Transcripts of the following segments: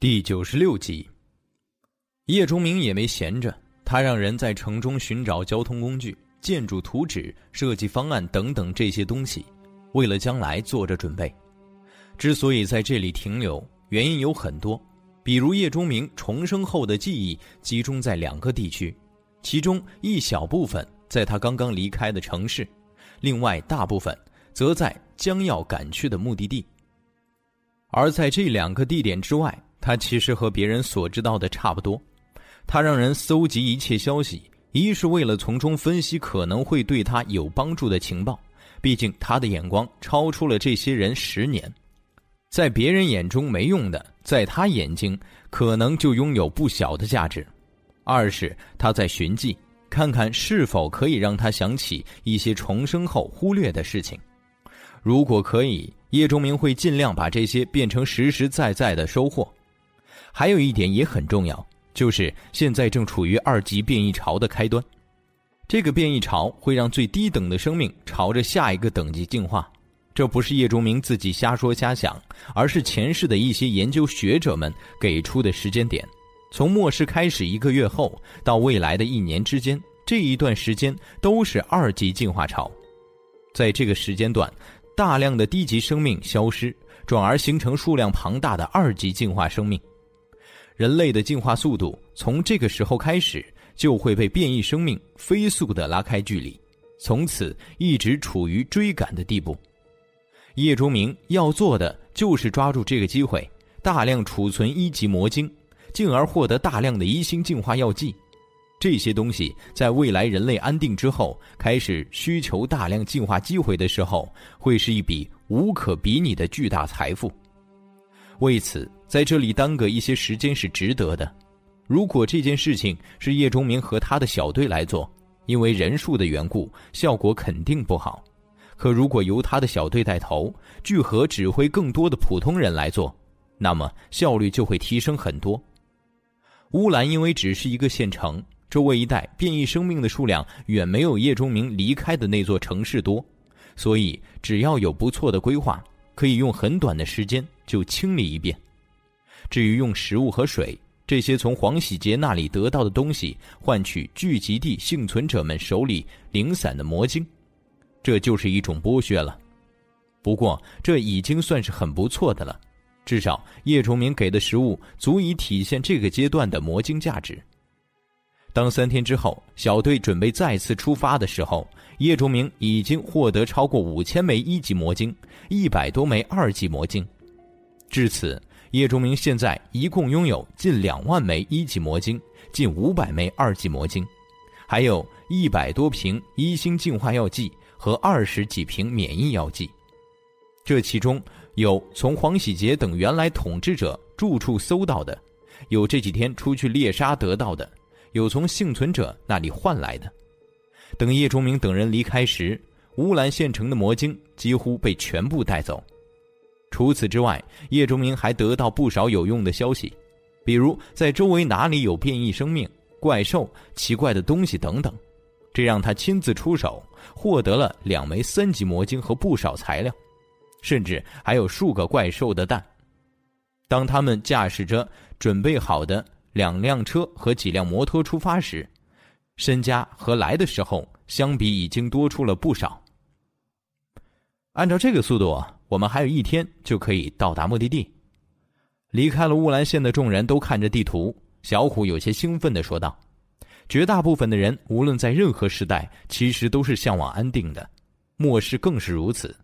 第九十六集，叶钟明也没闲着，他让人在城中寻找交通工具、建筑图纸、设计方案等等这些东西，为了将来做着准备。之所以在这里停留，原因有很多，比如叶钟明重生后的记忆集中在两个地区，其中一小部分在他刚刚离开的城市，另外大部分则在将要赶去的目的地。而在这两个地点之外，他其实和别人所知道的差不多。他让人搜集一切消息，一是为了从中分析可能会对他有帮助的情报，毕竟他的眼光超出了这些人十年，在别人眼中没用的，在他眼睛可能就拥有不小的价值；二是他在寻迹，看看是否可以让他想起一些重生后忽略的事情。如果可以。叶钟明会尽量把这些变成实实在在的收获。还有一点也很重要，就是现在正处于二级变异潮的开端。这个变异潮会让最低等的生命朝着下一个等级进化。这不是叶钟明自己瞎说瞎想，而是前世的一些研究学者们给出的时间点。从末世开始一个月后到未来的一年之间，这一段时间都是二级进化潮。在这个时间段。大量的低级生命消失，转而形成数量庞大的二级进化生命。人类的进化速度从这个时候开始就会被变异生命飞速的拉开距离，从此一直处于追赶的地步。叶钟明要做的就是抓住这个机会，大量储存一级魔晶，进而获得大量的一星进化药剂。这些东西在未来人类安定之后，开始需求大量进化机会的时候，会是一笔无可比拟的巨大财富。为此，在这里耽搁一些时间是值得的。如果这件事情是叶忠明和他的小队来做，因为人数的缘故，效果肯定不好。可如果由他的小队带头，聚合指挥更多的普通人来做，那么效率就会提升很多。乌兰因为只是一个县城。周围一带变异生命的数量远没有叶忠明离开的那座城市多，所以只要有不错的规划，可以用很短的时间就清理一遍。至于用食物和水这些从黄喜杰那里得到的东西换取聚集地幸存者们手里零散的魔晶，这就是一种剥削了。不过这已经算是很不错的了，至少叶崇明给的食物足以体现这个阶段的魔晶价值。当三天之后，小队准备再次出发的时候，叶崇明已经获得超过五千枚一级魔晶，一百多枚二级魔晶。至此，叶钟明现在一共拥有近两万枚一级魔晶，近五百枚二级魔晶，还有一百多瓶一星净化药剂和二十几瓶免疫药剂。这其中有从黄喜杰等原来统治者住处搜到的，有这几天出去猎杀得到的。有从幸存者那里换来的。等叶忠明等人离开时，乌兰县城的魔晶几乎被全部带走。除此之外，叶钟明还得到不少有用的消息，比如在周围哪里有变异生命、怪兽、奇怪的东西等等。这让他亲自出手，获得了两枚三级魔晶和不少材料，甚至还有数个怪兽的蛋。当他们驾驶着准备好的。两辆车和几辆摩托出发时，身家和来的时候相比已经多出了不少。按照这个速度，我们还有一天就可以到达目的地。离开了乌兰县的众人都看着地图，小虎有些兴奋的说道：“绝大部分的人，无论在任何时代，其实都是向往安定的，末世更是如此。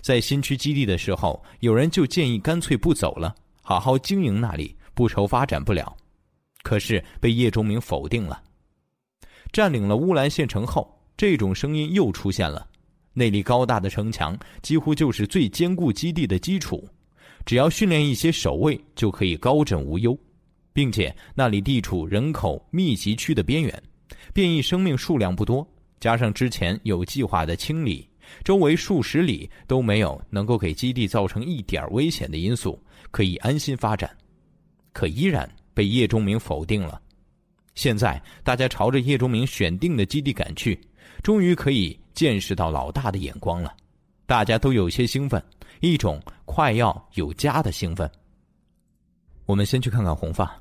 在新区基地的时候，有人就建议干脆不走了，好好经营那里，不愁发展不了。”可是被叶钟明否定了。占领了乌兰县城后，这种声音又出现了。内力高大的城墙几乎就是最坚固基地的基础，只要训练一些守卫就可以高枕无忧，并且那里地处人口密集区的边缘，变异生命数量不多，加上之前有计划的清理，周围数十里都没有能够给基地造成一点危险的因素，可以安心发展。可依然。被叶钟明否定了。现在大家朝着叶钟明选定的基地赶去，终于可以见识到老大的眼光了。大家都有些兴奋，一种快要有家的兴奋。我们先去看看红发。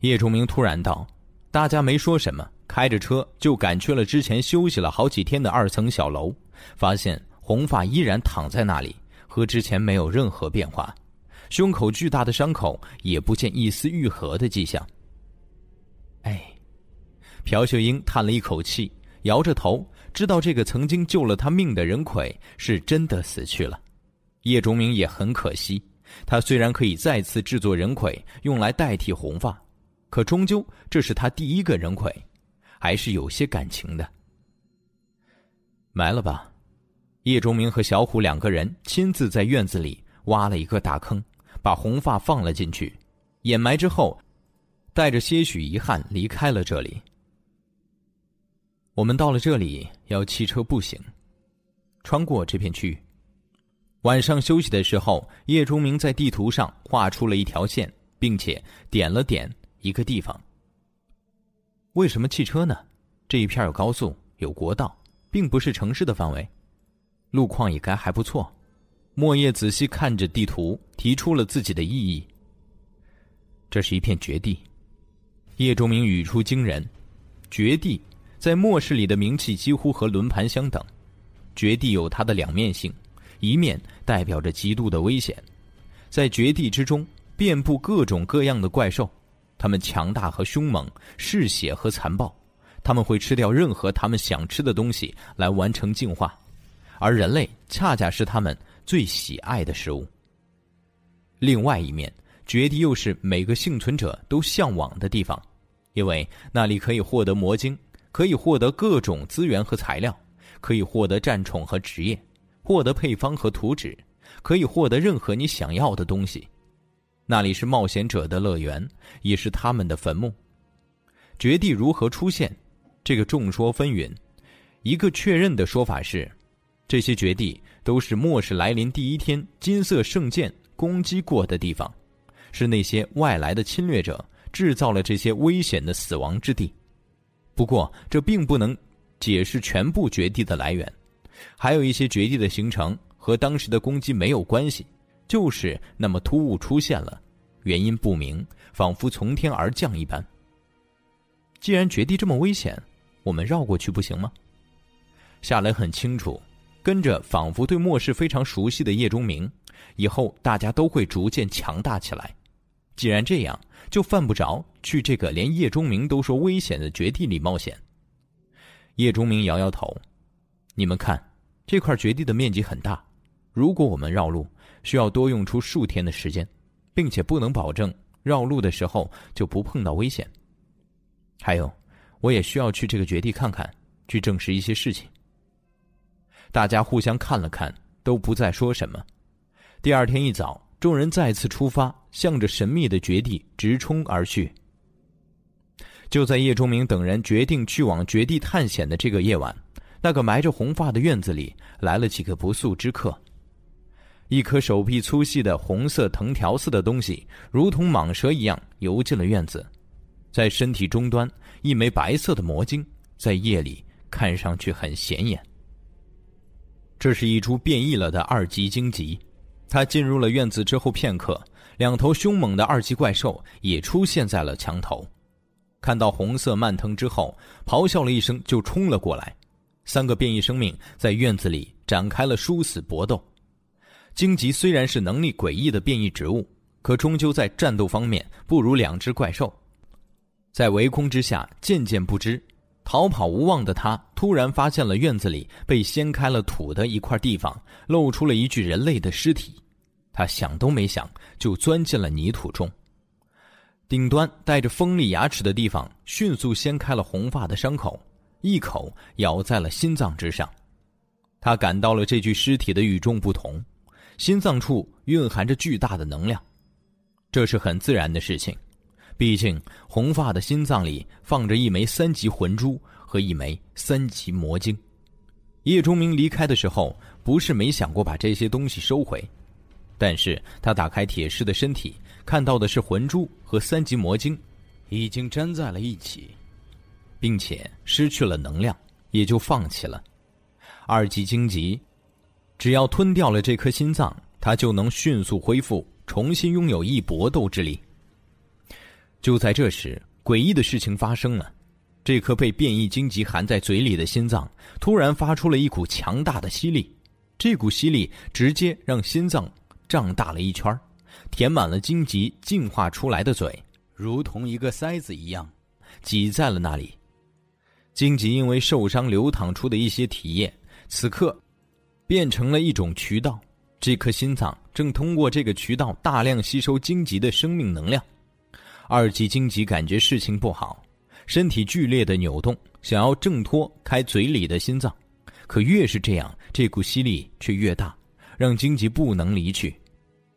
叶崇明突然道：“大家没说什么，开着车就赶去了之前休息了好几天的二层小楼，发现红发依然躺在那里，和之前没有任何变化，胸口巨大的伤口也不见一丝愈合的迹象。”哎，朴秀英叹了一口气，摇着头，知道这个曾经救了他命的人魁是真的死去了。叶钟明也很可惜，他虽然可以再次制作人魁用来代替红发。可终究，这是他第一个人魁，还是有些感情的。埋了吧，叶钟明和小虎两个人亲自在院子里挖了一个大坑，把红发放了进去，掩埋之后，带着些许遗憾离开了这里。我们到了这里要骑车步行，穿过这片区域。晚上休息的时候，叶钟明在地图上画出了一条线，并且点了点。一个地方。为什么汽车呢？这一片有高速，有国道，并不是城市的范围，路况也该还不错。莫叶仔细看着地图，提出了自己的异议。这是一片绝地。叶钟明语出惊人：绝地在末世里的名气几乎和轮盘相等。绝地有它的两面性，一面代表着极度的危险，在绝地之中遍布各种各样的怪兽。它们强大和凶猛，嗜血和残暴，他们会吃掉任何他们想吃的东西来完成进化，而人类恰恰是他们最喜爱的食物。另外一面，绝地又是每个幸存者都向往的地方，因为那里可以获得魔晶，可以获得各种资源和材料，可以获得战宠和职业，获得配方和图纸，可以获得任何你想要的东西。那里是冒险者的乐园，也是他们的坟墓。绝地如何出现？这个众说纷纭。一个确认的说法是，这些绝地都是末世来临第一天金色圣剑攻击过的地方，是那些外来的侵略者制造了这些危险的死亡之地。不过，这并不能解释全部绝地的来源，还有一些绝地的形成和当时的攻击没有关系。就是那么突兀出现了，原因不明，仿佛从天而降一般。既然绝地这么危险，我们绕过去不行吗？夏雷很清楚，跟着仿佛对末世非常熟悉的叶钟明，以后大家都会逐渐强大起来。既然这样，就犯不着去这个连叶钟明都说危险的绝地里冒险。叶钟明摇摇头：“你们看，这块绝地的面积很大，如果我们绕路。”需要多用出数天的时间，并且不能保证绕路的时候就不碰到危险。还有，我也需要去这个绝地看看，去证实一些事情。大家互相看了看，都不再说什么。第二天一早，众人再次出发，向着神秘的绝地直冲而去。就在叶钟明等人决定去往绝地探险的这个夜晚，那个埋着红发的院子里来了几个不速之客。一颗手臂粗细的红色藤条似的东西，如同蟒蛇一样游进了院子，在身体终端，一枚白色的魔晶，在夜里看上去很显眼。这是一株变异了的二级荆棘，他进入了院子之后片刻，两头凶猛的二级怪兽也出现在了墙头，看到红色蔓藤之后，咆哮了一声就冲了过来，三个变异生命在院子里展开了殊死搏斗。荆棘虽然是能力诡异的变异植物，可终究在战斗方面不如两只怪兽。在围攻之下，渐渐不知，逃跑无望的他突然发现了院子里被掀开了土的一块地方，露出了一具人类的尸体。他想都没想，就钻进了泥土中。顶端带着锋利牙齿的地方，迅速掀开了红发的伤口，一口咬在了心脏之上。他感到了这具尸体的与众不同。心脏处蕴含着巨大的能量，这是很自然的事情。毕竟红发的心脏里放着一枚三级魂珠和一枚三级魔晶。叶钟明离开的时候，不是没想过把这些东西收回，但是他打开铁狮的身体，看到的是魂珠和三级魔晶已经粘在了一起，并且失去了能量，也就放弃了。二级荆棘。只要吞掉了这颗心脏，他就能迅速恢复，重新拥有一搏斗之力。就在这时，诡异的事情发生了，这颗被变异荆棘含在嘴里的心脏突然发出了一股强大的吸力，这股吸力直接让心脏胀大了一圈，填满了荆棘进化出来的嘴，如同一个塞子一样，挤在了那里。荆棘因为受伤流淌出的一些体液，此刻变成了一种渠道，这颗心脏正通过这个渠道大量吸收荆棘的生命能量。二级荆棘感觉事情不好，身体剧烈的扭动，想要挣脱开嘴里的心脏，可越是这样，这股吸力却越大，让荆棘不能离去。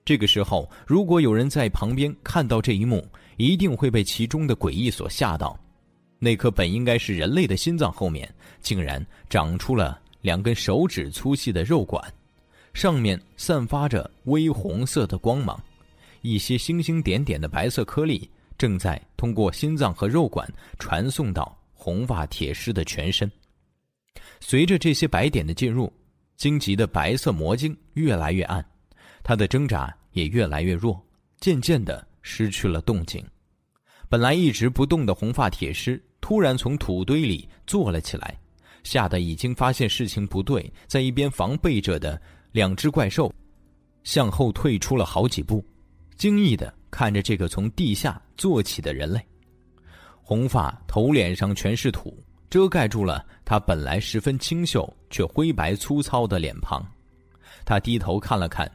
这个时候，如果有人在旁边看到这一幕，一定会被其中的诡异所吓到。那颗本应该是人类的心脏后面，竟然长出了两根手指粗细的肉管，上面散发着微红色的光芒，一些星星点点的白色颗粒。正在通过心脏和肉管传送到红发铁狮的全身。随着这些白点的进入，荆棘的白色魔晶越来越暗，他的挣扎也越来越弱，渐渐的失去了动静。本来一直不动的红发铁狮突然从土堆里坐了起来，吓得已经发现事情不对，在一边防备着的两只怪兽向后退出了好几步，惊异的。看着这个从地下坐起的人类，红发头脸上全是土，遮盖住了他本来十分清秀却灰白粗糙的脸庞。他低头看了看，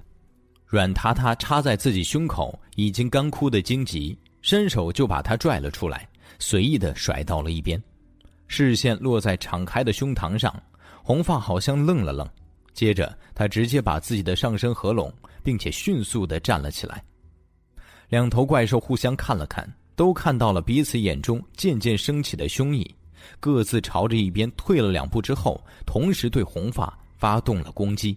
软塌塌插在自己胸口已经干枯的荆棘，伸手就把他拽了出来，随意的甩到了一边。视线落在敞开的胸膛上，红发好像愣了愣，接着他直接把自己的上身合拢，并且迅速的站了起来。两头怪兽互相看了看，都看到了彼此眼中渐渐升起的凶意，各自朝着一边退了两步之后，同时对红发发动了攻击。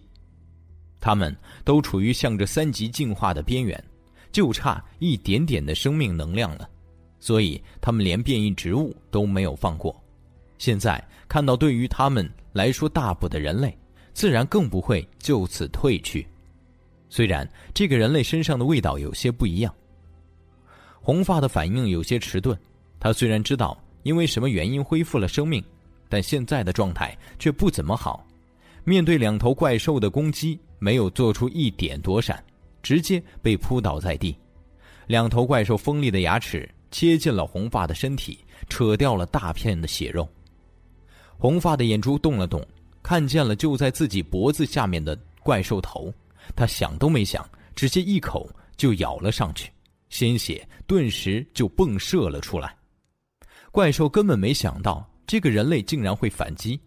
他们都处于向着三级进化的边缘，就差一点点的生命能量了，所以他们连变异植物都没有放过。现在看到对于他们来说大补的人类，自然更不会就此退去。虽然这个人类身上的味道有些不一样。红发的反应有些迟钝，他虽然知道因为什么原因恢复了生命，但现在的状态却不怎么好。面对两头怪兽的攻击，没有做出一点躲闪，直接被扑倒在地。两头怪兽锋利的牙齿切进了红发的身体，扯掉了大片的血肉。红发的眼珠动了动，看见了就在自己脖子下面的怪兽头，他想都没想，直接一口就咬了上去。鲜血顿时就迸射了出来，怪兽根本没想到这个人类竟然会反击。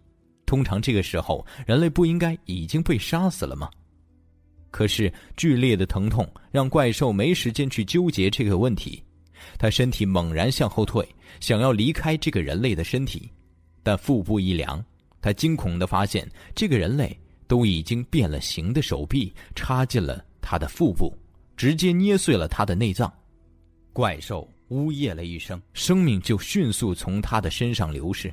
通常这个时候，人类不应该已经被杀死了吗？可是剧烈的疼痛让怪兽没时间去纠结这个问题，他身体猛然向后退，想要离开这个人类的身体，但腹部一凉，他惊恐的发现这个人类都已经变了形的手臂插进了他的腹部。直接捏碎了他的内脏，怪兽呜咽了一声，生命就迅速从他的身上流逝。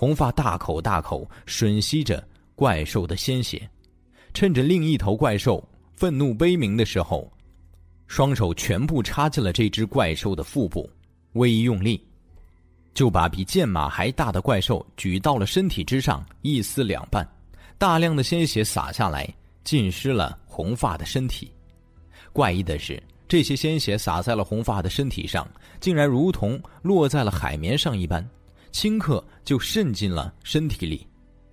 红发大口大口吮吸着怪兽的鲜血，趁着另一头怪兽愤怒悲鸣的时候，双手全部插进了这只怪兽的腹部，微一用力，就把比剑马还大的怪兽举到了身体之上，一撕两半，大量的鲜血洒下来，浸湿了红发的身体。怪异的是，这些鲜血洒在了红发的身体上，竟然如同落在了海绵上一般，顷刻就渗进了身体里。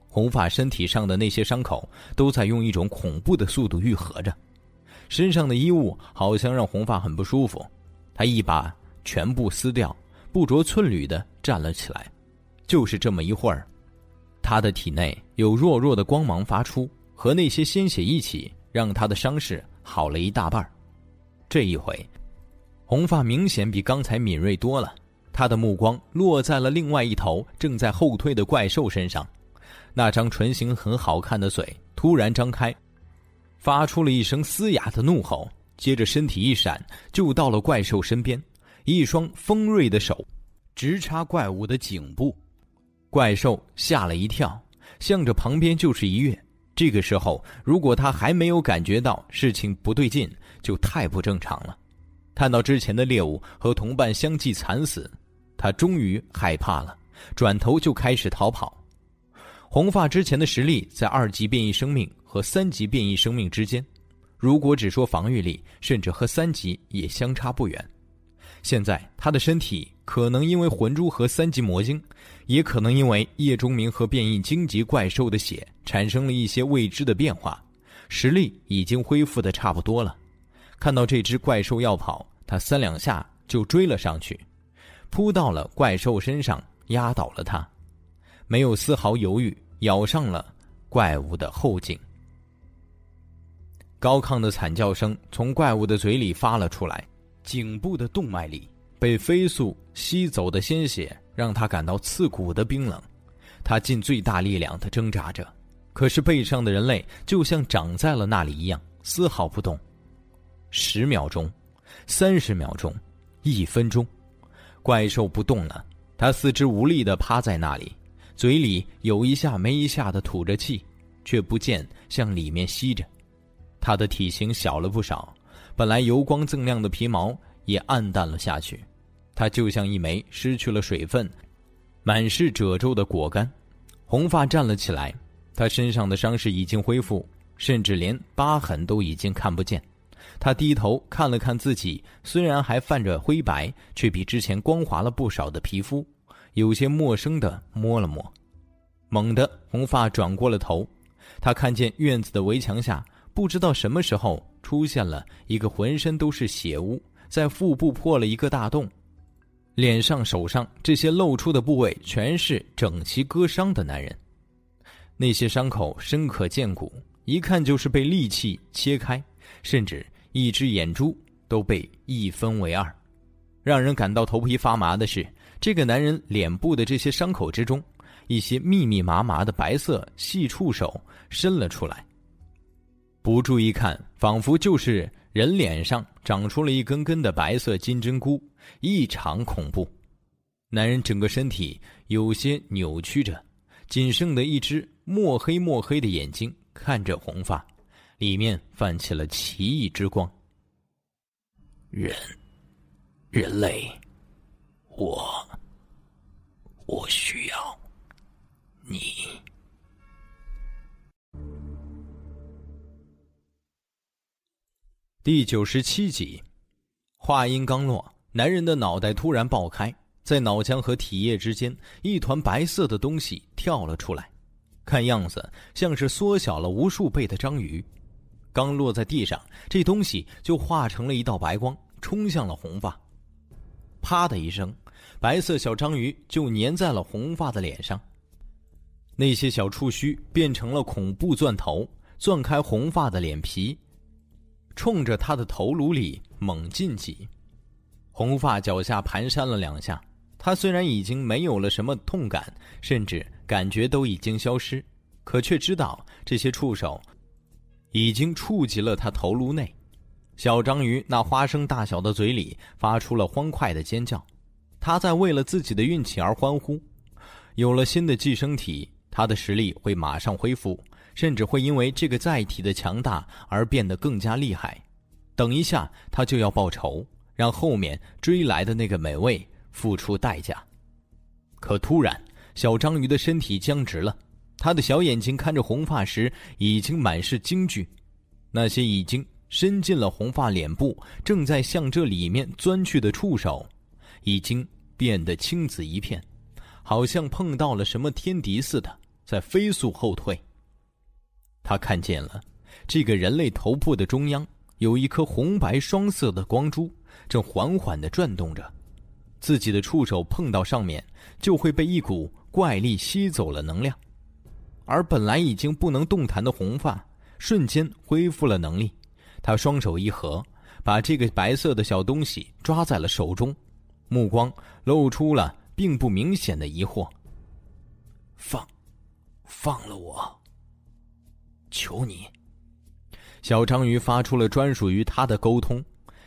红发身体上的那些伤口都在用一种恐怖的速度愈合着，身上的衣物好像让红发很不舒服。他一把全部撕掉，不着寸缕的站了起来。就是这么一会儿，他的体内有弱弱的光芒发出，和那些鲜血一起，让他的伤势。好了一大半这一回，红发明显比刚才敏锐多了。他的目光落在了另外一头正在后退的怪兽身上，那张唇形很好看的嘴突然张开，发出了一声嘶哑的怒吼，接着身体一闪，就到了怪兽身边，一双锋锐的手直插怪物的颈部。怪兽吓了一跳，向着旁边就是一跃。这个时候，如果他还没有感觉到事情不对劲，就太不正常了。看到之前的猎物和同伴相继惨死，他终于害怕了，转头就开始逃跑。红发之前的实力在二级变异生命和三级变异生命之间，如果只说防御力，甚至和三级也相差不远。现在他的身体可能因为魂珠和三级魔晶，也可能因为叶钟明和变异荆棘怪兽的血产生了一些未知的变化，实力已经恢复的差不多了。看到这只怪兽要跑，他三两下就追了上去，扑到了怪兽身上，压倒了它。没有丝毫犹豫，咬上了怪物的后颈。高亢的惨叫声从怪物的嘴里发了出来，颈部的动脉里被飞速吸走的鲜血让他感到刺骨的冰冷。他尽最大力量的挣扎着，可是背上的人类就像长在了那里一样，丝毫不动。十秒钟，三十秒钟，一分钟，怪兽不动了，它四肢无力的趴在那里。嘴里有一下没一下的吐着气，却不见向里面吸着。他的体型小了不少，本来油光锃亮的皮毛也暗淡了下去。他就像一枚失去了水分、满是褶皱的果干。红发站了起来，他身上的伤势已经恢复，甚至连疤痕都已经看不见。他低头看了看自己，虽然还泛着灰白，却比之前光滑了不少的皮肤。有些陌生的摸了摸，猛地，红发转过了头，他看见院子的围墙下，不知道什么时候出现了一个浑身都是血污，在腹部破了一个大洞，脸上、手上这些露出的部位全是整齐割伤的男人，那些伤口深可见骨，一看就是被利器切开，甚至一只眼珠都被一分为二。让人感到头皮发麻的是。这个男人脸部的这些伤口之中，一些密密麻麻的白色细触手伸了出来。不注意看，仿佛就是人脸上长出了一根根的白色金针菇，异常恐怖。男人整个身体有些扭曲着，仅剩的一只墨黑墨黑的眼睛看着红发，里面泛起了奇异之光。人，人类。我，我需要你。第九十七集，话音刚落，男人的脑袋突然爆开，在脑浆和体液之间，一团白色的东西跳了出来，看样子像是缩小了无数倍的章鱼。刚落在地上，这东西就化成了一道白光，冲向了红发。啪的一声。白色小章鱼就粘在了红发的脸上，那些小触须变成了恐怖钻头，钻开红发的脸皮，冲着他的头颅里猛进挤。红发脚下蹒跚了两下，他虽然已经没有了什么痛感，甚至感觉都已经消失，可却知道这些触手已经触及了他头颅内。小章鱼那花生大小的嘴里发出了欢快的尖叫。他在为了自己的运气而欢呼，有了新的寄生体，他的实力会马上恢复，甚至会因为这个载体的强大而变得更加厉害。等一下，他就要报仇，让后面追来的那个美味付出代价。可突然，小章鱼的身体僵直了，他的小眼睛看着红发时已经满是惊惧，那些已经伸进了红发脸部、正在向这里面钻去的触手。已经变得青紫一片，好像碰到了什么天敌似的，在飞速后退。他看见了，这个人类头部的中央有一颗红白双色的光珠，正缓缓的转动着。自己的触手碰到上面，就会被一股怪力吸走了能量。而本来已经不能动弹的红发，瞬间恢复了能力。他双手一合，把这个白色的小东西抓在了手中。目光露出了并不明显的疑惑。放，放了我！求你！小章鱼发出了专属于他的沟通，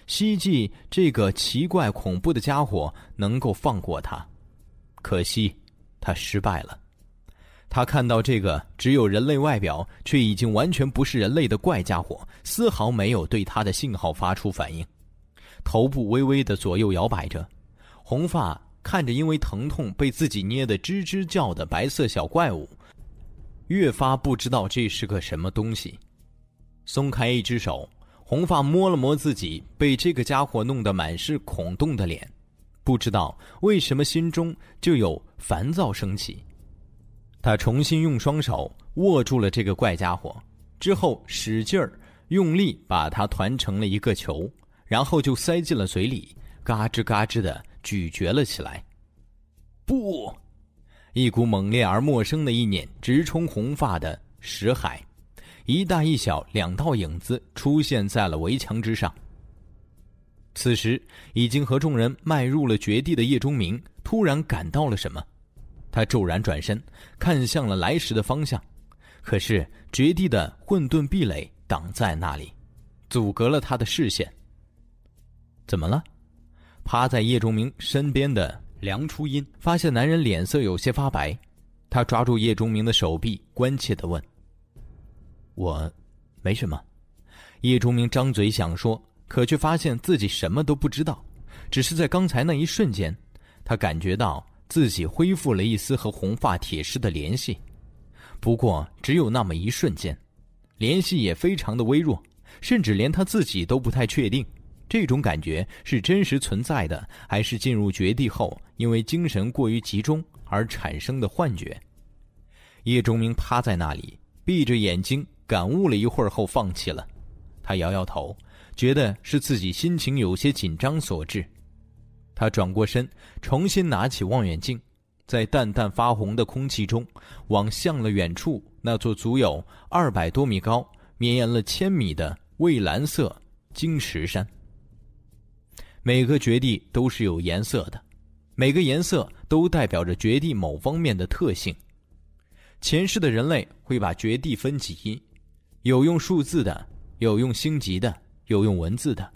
希冀这个奇怪恐怖的家伙能够放过他。可惜，他失败了。他看到这个只有人类外表却已经完全不是人类的怪家伙，丝毫没有对他的信号发出反应。头部微微的左右摇摆着。红发看着因为疼痛被自己捏得吱吱叫的白色小怪物，越发不知道这是个什么东西。松开一只手，红发摸了摸自己被这个家伙弄得满是孔洞的脸，不知道为什么心中就有烦躁升起。他重新用双手握住了这个怪家伙，之后使劲儿用力把它团成了一个球，然后就塞进了嘴里，嘎吱嘎吱的咀嚼了起来。不，一股猛烈而陌生的意念直冲红发的识海。一大一小两道影子出现在了围墙之上。此时，已经和众人迈入了绝地的叶钟明突然感到了什么，他骤然转身，看向了来时的方向。可是，绝地的混沌壁垒挡在那里，阻隔了他的视线。怎么了？趴在叶钟明身边的梁初音发现男人脸色有些发白，他抓住叶钟明的手臂，关切的问。我，没什么。叶钟明张嘴想说，可却发现自己什么都不知道。只是在刚才那一瞬间，他感觉到自己恢复了一丝和红发铁狮的联系。不过只有那么一瞬间，联系也非常的微弱，甚至连他自己都不太确定，这种感觉是真实存在的，还是进入绝地后因为精神过于集中而产生的幻觉。叶钟明趴在那里，闭着眼睛。感悟了一会儿后，放弃了。他摇摇头，觉得是自己心情有些紧张所致。他转过身，重新拿起望远镜，在淡淡发红的空气中，望向了远处那座足有二百多米高、绵延了千米的蔚蓝色晶石山。每个绝地都是有颜色的，每个颜色都代表着绝地某方面的特性。前世的人类会把绝地分级。有用数字的，有用星级的，有用文字的，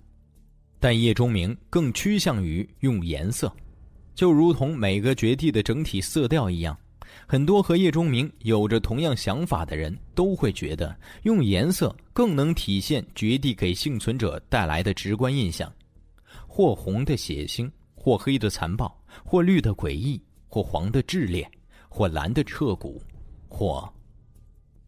但叶钟明更趋向于用颜色，就如同每个绝地的整体色调一样。很多和叶钟明有着同样想法的人都会觉得，用颜色更能体现绝地给幸存者带来的直观印象：或红的血腥，或黑的残暴，或绿的诡异，或黄的炽烈，或蓝的彻骨，或……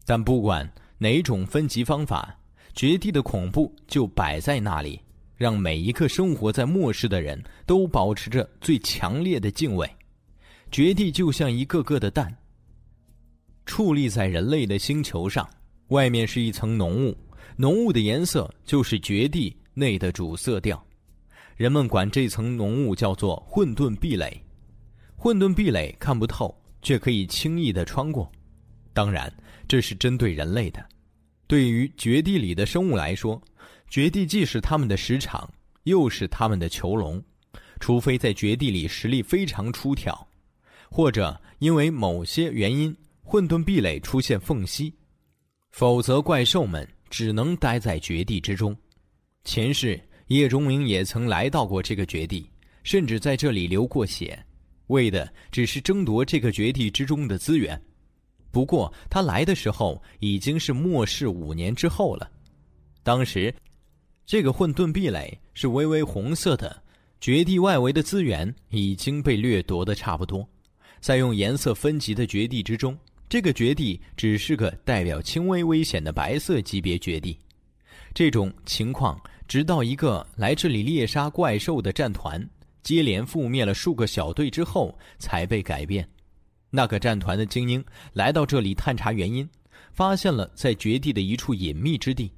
但不管。哪种分级方法，绝地的恐怖就摆在那里，让每一个生活在末世的人都保持着最强烈的敬畏。绝地就像一个个的蛋，矗立在人类的星球上，外面是一层浓雾，浓雾的颜色就是绝地内的主色调。人们管这层浓雾叫做混沌壁垒。混沌壁垒看不透，却可以轻易的穿过。当然。这是针对人类的。对于绝地里的生物来说，绝地既是他们的石场，又是他们的囚笼。除非在绝地里实力非常出挑，或者因为某些原因混沌壁垒出现缝隙，否则怪兽们只能待在绝地之中。前世叶钟明也曾来到过这个绝地，甚至在这里流过血，为的只是争夺这个绝地之中的资源。不过他来的时候已经是末世五年之后了，当时，这个混沌壁垒是微微红色的，绝地外围的资源已经被掠夺的差不多，在用颜色分级的绝地之中，这个绝地只是个代表轻微危险的白色级别绝地。这种情况直到一个来这里猎杀怪兽的战团接连覆灭了数个小队之后才被改变。那个战团的精英来到这里探查原因，发现了在绝地的一处隐秘之地，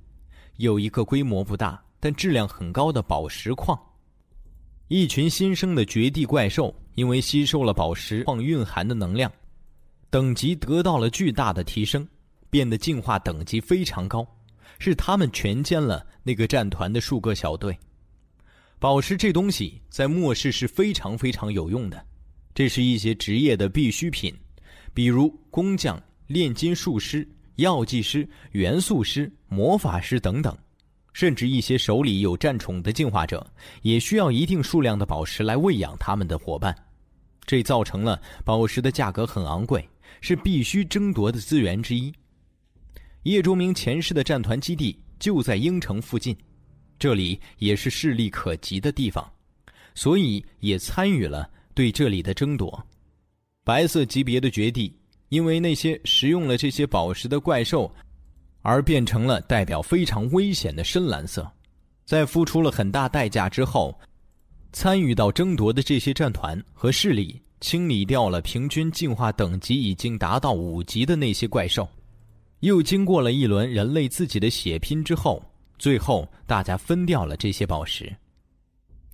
有一个规模不大但质量很高的宝石矿。一群新生的绝地怪兽因为吸收了宝石矿蕴含的能量，等级得到了巨大的提升，变得进化等级非常高。是他们全歼了那个战团的数个小队。宝石这东西在末世是非常非常有用的。这是一些职业的必需品，比如工匠、炼金术师、药剂师、元素师、魔法师等等，甚至一些手里有战宠的进化者，也需要一定数量的宝石来喂养他们的伙伴。这造成了宝石的价格很昂贵，是必须争夺的资源之一。叶卓明前世的战团基地就在鹰城附近，这里也是势力可及的地方，所以也参与了对这里的争夺。白色级别的绝地，因为那些食用了这些宝石的怪兽，而变成了代表非常危险的深蓝色。在付出了很大代价之后，参与到争夺的这些战团和势力，清理掉了平均进化等级已经达到五级的那些怪兽。又经过了一轮人类自己的血拼之后。最后，大家分掉了这些宝石。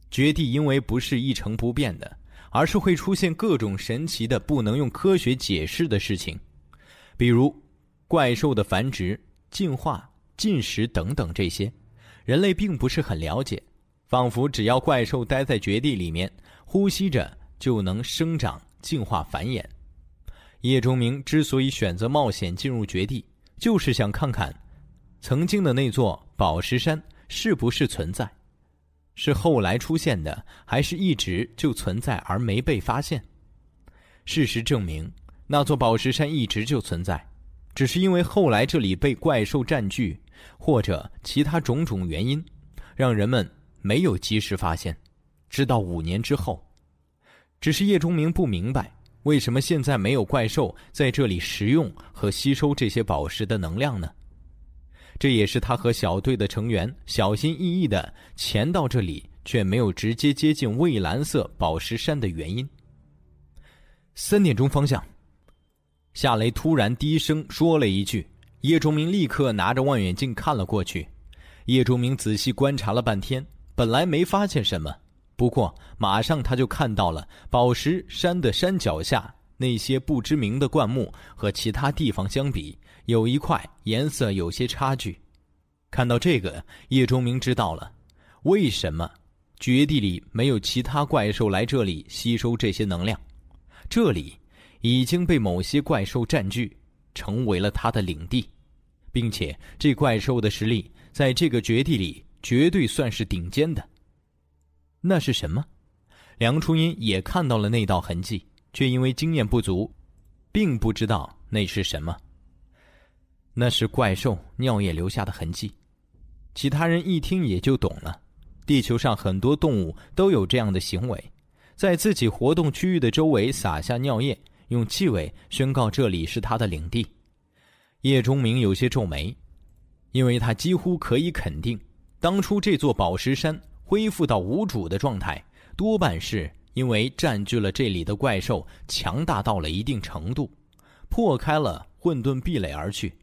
绝地因为不是一成不变的，而是会出现各种神奇的、不能用科学解释的事情，比如怪兽的繁殖、进化、进食等等这些，人类并不是很了解。仿佛只要怪兽待在绝地里面，呼吸着就能生长、进化、繁衍。叶钟明之所以选择冒险进入绝地，就是想看看。曾经的那座宝石山是不是存在？是后来出现的，还是一直就存在而没被发现？事实证明，那座宝石山一直就存在，只是因为后来这里被怪兽占据，或者其他种种原因，让人们没有及时发现。直到五年之后，只是叶钟明不明白，为什么现在没有怪兽在这里食用和吸收这些宝石的能量呢？这也是他和小队的成员小心翼翼的潜到这里，却没有直接接近蔚蓝色宝石山的原因。三点钟方向，夏雷突然低声说了一句，叶钟明立刻拿着望远镜看了过去。叶钟明仔细观察了半天，本来没发现什么，不过马上他就看到了宝石山的山脚下那些不知名的灌木和其他地方相比。有一块颜色有些差距，看到这个，叶钟明知道了为什么绝地里没有其他怪兽来这里吸收这些能量。这里已经被某些怪兽占据，成为了他的领地，并且这怪兽的实力在这个绝地里绝对算是顶尖的。那是什么？梁初音也看到了那道痕迹，却因为经验不足，并不知道那是什么。那是怪兽尿液留下的痕迹，其他人一听也就懂了。地球上很多动物都有这样的行为，在自己活动区域的周围撒下尿液，用气味宣告这里是他的领地。叶钟明有些皱眉，因为他几乎可以肯定，当初这座宝石山恢复到无主的状态，多半是因为占据了这里的怪兽强大到了一定程度，破开了混沌壁垒而去。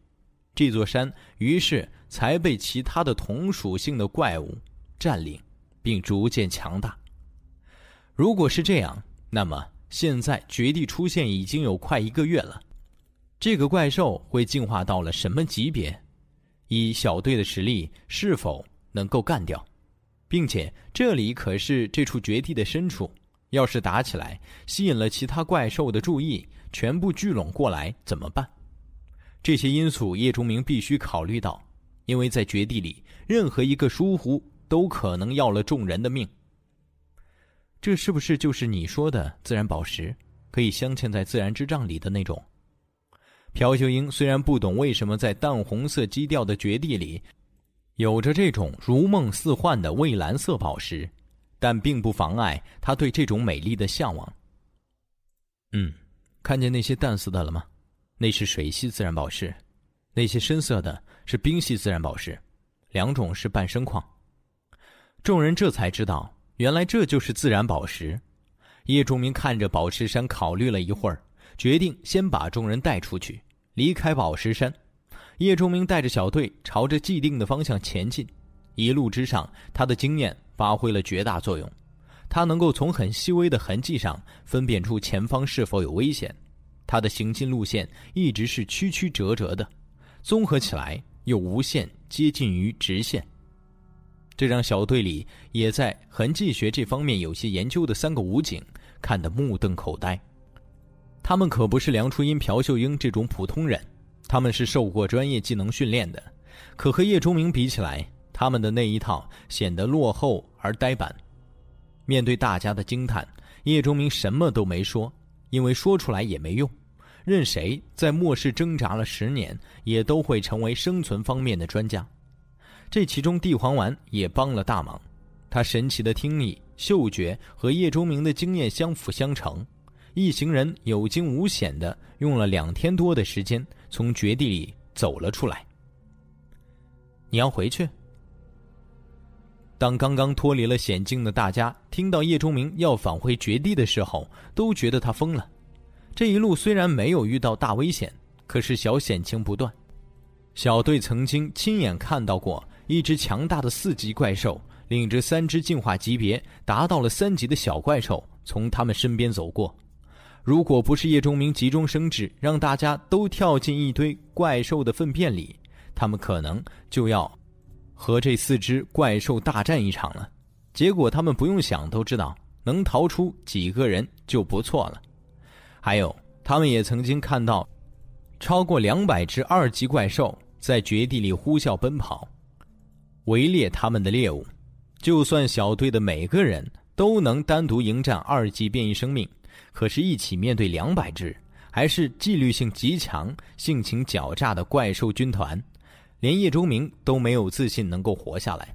这座山于是才被其他的同属性的怪物占领，并逐渐强大。如果是这样，那么现在绝地出现已经有快一个月了。这个怪兽会进化到了什么级别？以小队的实力，是否能够干掉？并且这里可是这处绝地的深处，要是打起来，吸引了其他怪兽的注意，全部聚拢过来，怎么办？这些因素，叶钟明必须考虑到，因为在绝地里，任何一个疏忽都可能要了众人的命。这是不是就是你说的自然宝石，可以镶嵌在自然之杖里的那种？朴秀英虽然不懂为什么在淡红色基调的绝地里，有着这种如梦似幻的蔚蓝色宝石，但并不妨碍他对这种美丽的向往。嗯，看见那些淡色的了吗？那是水系自然宝石，那些深色的是冰系自然宝石，两种是半生矿。众人这才知道，原来这就是自然宝石。叶仲明看着宝石山，考虑了一会儿，决定先把众人带出去，离开宝石山。叶仲明带着小队朝着既定的方向前进，一路之上，他的经验发挥了绝大作用，他能够从很细微的痕迹上分辨出前方是否有危险。他的行进路线一直是曲曲折折的，综合起来又无限接近于直线，这让小队里也在痕迹学这方面有些研究的三个武警看得目瞪口呆。他们可不是梁初音、朴秀英这种普通人，他们是受过专业技能训练的，可和叶钟明比起来，他们的那一套显得落后而呆板。面对大家的惊叹，叶钟明什么都没说，因为说出来也没用。任谁在末世挣扎了十年，也都会成为生存方面的专家。这其中地黄丸也帮了大忙，他神奇的听力、嗅觉和叶周明的经验相辅相成，一行人有惊无险的用了两天多的时间从绝地里走了出来。你要回去？当刚刚脱离了险境的大家听到叶钟明要返回绝地的时候，都觉得他疯了。这一路虽然没有遇到大危险，可是小险情不断。小队曾经亲眼看到过一只强大的四级怪兽领着三只进化级别达到了三级的小怪兽从他们身边走过。如果不是叶钟明急中生智，让大家都跳进一堆怪兽的粪便里，他们可能就要。和这四只怪兽大战一场了，结果他们不用想都知道，能逃出几个人就不错了。还有，他们也曾经看到，超过两百只二级怪兽在绝地里呼啸奔跑，围猎他们的猎物。就算小队的每个人都能单独迎战二级变异生命，可是，一起面对两百只还是纪律性极强、性情狡诈的怪兽军团。连叶周明都没有自信能够活下来，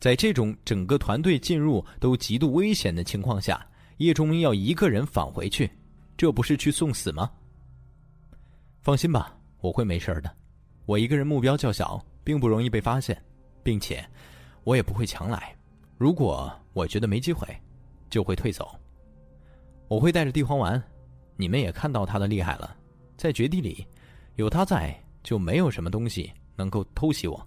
在这种整个团队进入都极度危险的情况下，叶周明要一个人返回去，这不是去送死吗？放心吧，我会没事的。我一个人目标较小，并不容易被发现，并且我也不会强来。如果我觉得没机会，就会退走。我会带着地黄丸，你们也看到他的厉害了，在绝地里有他在，就没有什么东西。能够偷袭我。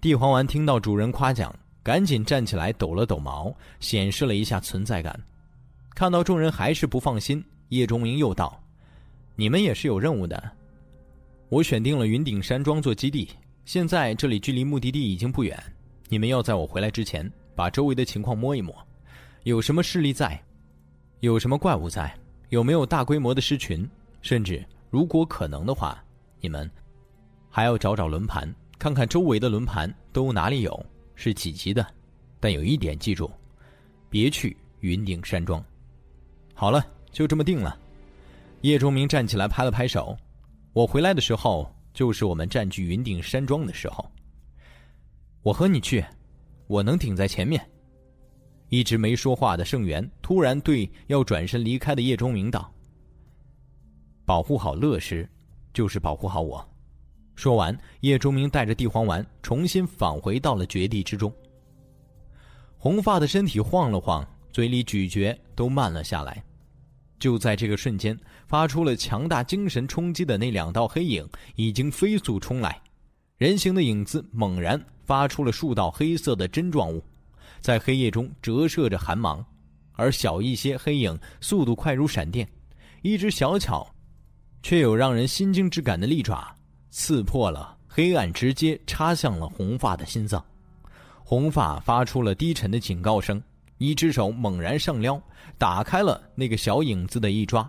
地黄丸听到主人夸奖，赶紧站起来抖了抖毛，显示了一下存在感。看到众人还是不放心，叶钟明又道：“你们也是有任务的。我选定了云顶山庄做基地，现在这里距离目的地已经不远。你们要在我回来之前，把周围的情况摸一摸，有什么势力在，有什么怪物在，有没有大规模的狮群，甚至如果可能的话，你们。”还要找找轮盘，看看周围的轮盘都哪里有，是几级的。但有一点记住，别去云顶山庄。好了，就这么定了。叶钟明站起来拍了拍手。我回来的时候，就是我们占据云顶山庄的时候。我和你去，我能顶在前面。一直没说话的盛元突然对要转身离开的叶钟明道：“保护好乐师，就是保护好我。”说完，叶钟明带着地黄丸重新返回到了绝地之中。红发的身体晃了晃，嘴里咀嚼都慢了下来。就在这个瞬间，发出了强大精神冲击的那两道黑影已经飞速冲来，人形的影子猛然发出了数道黑色的针状物，在黑夜中折射着寒芒。而小一些黑影速度快如闪电，一只小巧却有让人心惊之感的利爪。刺破了黑暗，直接插向了红发的心脏。红发发出了低沉的警告声，一只手猛然上撩，打开了那个小影子的一抓。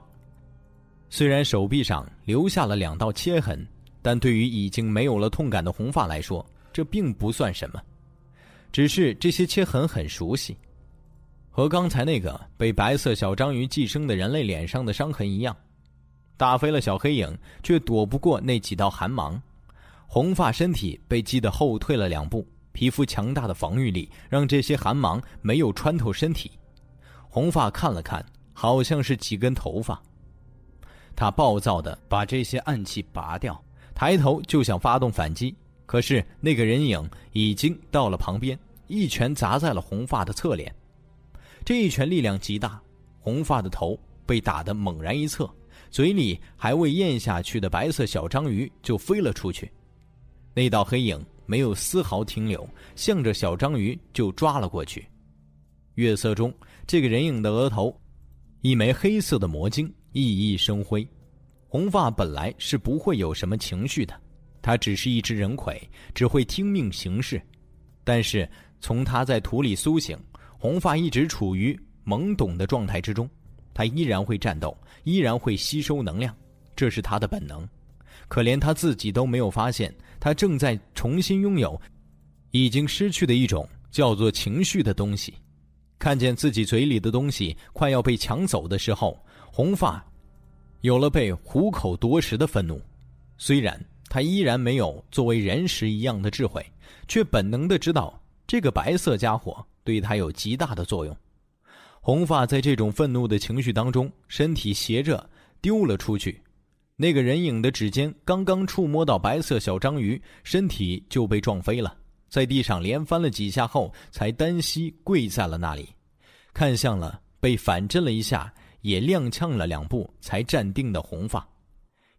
虽然手臂上留下了两道切痕，但对于已经没有了痛感的红发来说，这并不算什么。只是这些切痕很熟悉，和刚才那个被白色小章鱼寄生的人类脸上的伤痕一样。打飞了小黑影，却躲不过那几道寒芒。红发身体被击得后退了两步，皮肤强大的防御力让这些寒芒没有穿透身体。红发看了看，好像是几根头发。他暴躁地把这些暗器拔掉，抬头就想发动反击。可是那个人影已经到了旁边，一拳砸在了红发的侧脸。这一拳力量极大，红发的头被打得猛然一侧。嘴里还未咽下去的白色小章鱼就飞了出去，那道黑影没有丝毫停留，向着小章鱼就抓了过去。月色中，这个人影的额头，一枚黑色的魔晶熠熠生辉。红发本来是不会有什么情绪的，他只是一只人魁，只会听命行事。但是从他在土里苏醒，红发一直处于懵懂的状态之中。他依然会战斗，依然会吸收能量，这是他的本能。可连他自己都没有发现，他正在重新拥有已经失去的一种叫做情绪的东西。看见自己嘴里的东西快要被抢走的时候，红发有了被虎口夺食的愤怒。虽然他依然没有作为人时一样的智慧，却本能的知道这个白色家伙对他有极大的作用。红发在这种愤怒的情绪当中，身体斜着丢了出去。那个人影的指尖刚刚触摸到白色小章鱼，身体就被撞飞了，在地上连翻了几下后，才单膝跪在了那里，看向了被反震了一下，也踉跄了两步才站定的红发。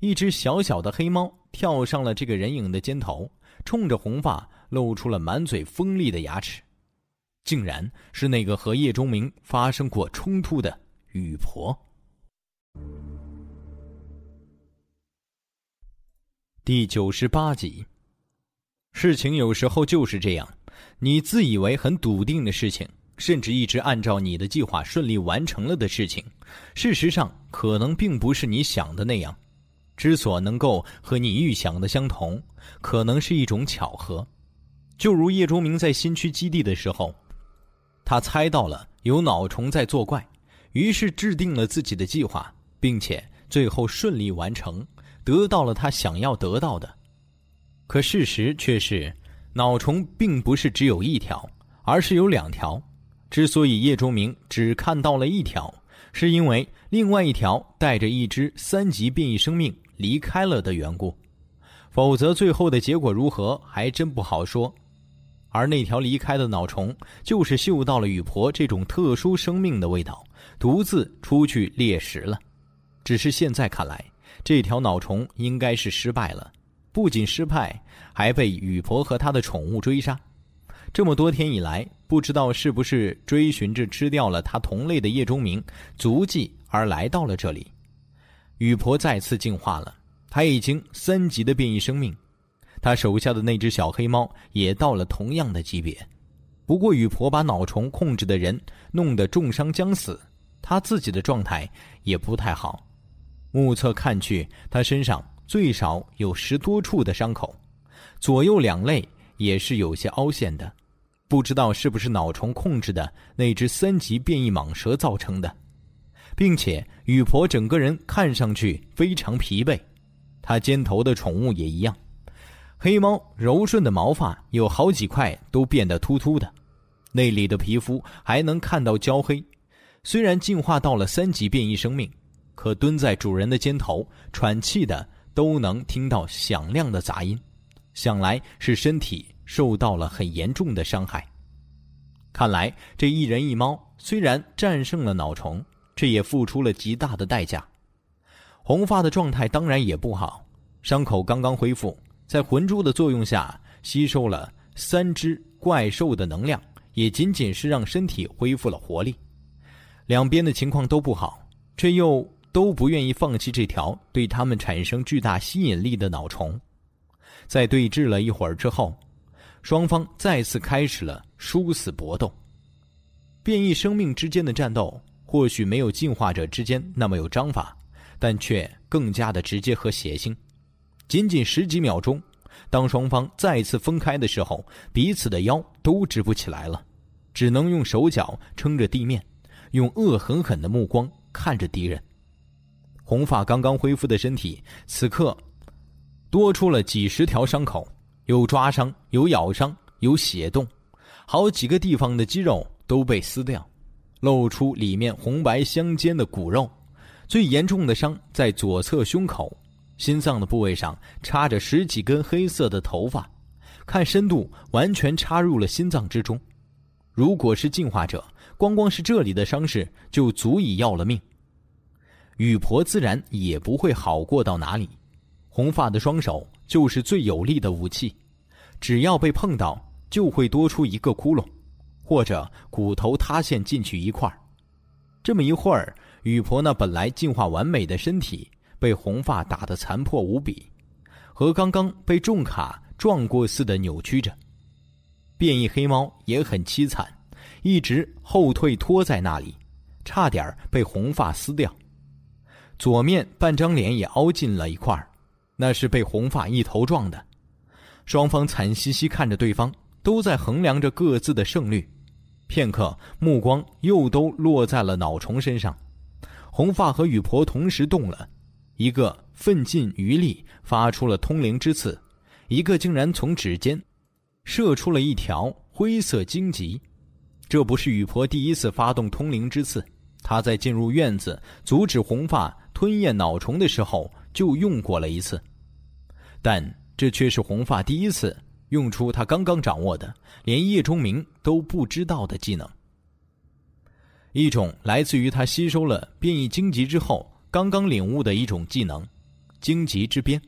一只小小的黑猫跳上了这个人影的肩头，冲着红发露出了满嘴锋利的牙齿，竟然是那个和叶钟明发生过冲突的雨婆。第九十八集，事情有时候就是这样，你自以为很笃定的事情，甚至一直按照你的计划顺利完成了的事情，事实上可能并不是你想的那样。之所能够和你预想的相同，可能是一种巧合。就如叶钟明在新区基地的时候，他猜到了有脑虫在作怪，于是制定了自己的计划，并且最后顺利完成。得到了他想要得到的，可事实却是，脑虫并不是只有一条，而是有两条。之所以叶钟明只看到了一条，是因为另外一条带着一只三级变异生命离开了的缘故，否则最后的结果如何还真不好说。而那条离开的脑虫，就是嗅到了雨婆这种特殊生命的味道，独自出去猎食了。只是现在看来。这条脑虫应该是失败了，不仅失败，还被雨婆和他的宠物追杀。这么多天以来，不知道是不是追寻着吃掉了他同类的叶钟明足迹而来到了这里。雨婆再次进化了，他已经三级的变异生命，他手下的那只小黑猫也到了同样的级别。不过，雨婆把脑虫控制的人弄得重伤将死，他自己的状态也不太好。目测看去，他身上最少有十多处的伤口，左右两肋也是有些凹陷的，不知道是不是脑虫控制的那只三级变异蟒蛇造成的，并且雨婆整个人看上去非常疲惫，她肩头的宠物也一样，黑猫柔顺的毛发有好几块都变得秃秃的，那里的皮肤还能看到焦黑，虽然进化到了三级变异生命。可蹲在主人的肩头喘气的都能听到响亮的杂音，想来是身体受到了很严重的伤害。看来这一人一猫虽然战胜了脑虫，这也付出了极大的代价。红发的状态当然也不好，伤口刚刚恢复，在魂珠的作用下吸收了三只怪兽的能量，也仅仅是让身体恢复了活力。两边的情况都不好，却又。都不愿意放弃这条对他们产生巨大吸引力的脑虫，在对峙了一会儿之后，双方再次开始了殊死搏斗。变异生命之间的战斗或许没有进化者之间那么有章法，但却更加的直接和血腥。仅仅十几秒钟，当双方再次分开的时候，彼此的腰都直不起来了，只能用手脚撑着地面，用恶狠狠的目光看着敌人。红发刚刚恢复的身体，此刻多出了几十条伤口，有抓伤，有咬伤，有血洞，好几个地方的肌肉都被撕掉，露出里面红白相间的骨肉。最严重的伤在左侧胸口，心脏的部位上插着十几根黑色的头发，看深度完全插入了心脏之中。如果是进化者，光光是这里的伤势就足以要了命。雨婆自然也不会好过到哪里，红发的双手就是最有力的武器，只要被碰到，就会多出一个窟窿，或者骨头塌陷进去一块儿这么一会儿，雨婆那本来进化完美的身体被红发打得残破无比，和刚刚被重卡撞过似的扭曲着。变异黑猫也很凄惨，一直后退拖在那里，差点被红发撕掉。左面半张脸也凹进了一块那是被红发一头撞的。双方惨兮兮看着对方，都在衡量着各自的胜率。片刻，目光又都落在了脑虫身上。红发和雨婆同时动了，一个奋尽余力发出了通灵之刺，一个竟然从指尖射出了一条灰色荆棘。这不是雨婆第一次发动通灵之刺，她在进入院子阻止红发吞咽脑虫的时候就用过了一次，但这却是红发第一次用出他刚刚掌握的连叶钟明都不知道的技能。一种来自于他吸收了变异荆棘之后刚刚领悟的一种技能——荆棘之鞭。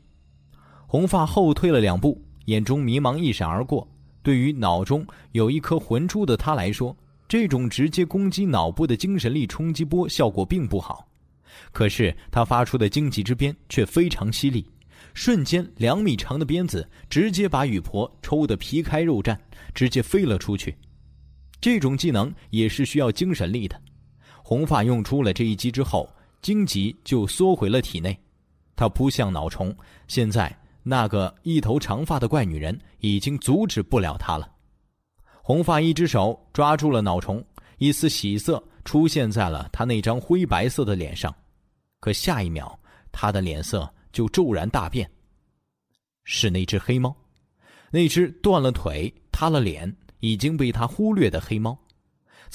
红发后退了两步，眼中迷茫一闪而过。对于脑中有一颗魂珠的他来说，这种直接攻击脑部的精神力冲击波效果并不好。可是他发出的荆棘之鞭却非常犀利，瞬间两米长的鞭子直接把雨婆抽得皮开肉绽，直接飞了出去。这种技能也是需要精神力的。红发用出了这一击之后，荆棘就缩回了体内。他扑向脑虫，现在那个一头长发的怪女人已经阻止不了他了。红发一只手抓住了脑虫，一丝喜色出现在了他那张灰白色的脸上。可下一秒，他的脸色就骤然大变。是那只黑猫，那只断了腿、塌了脸。已经被他忽略的黑猫，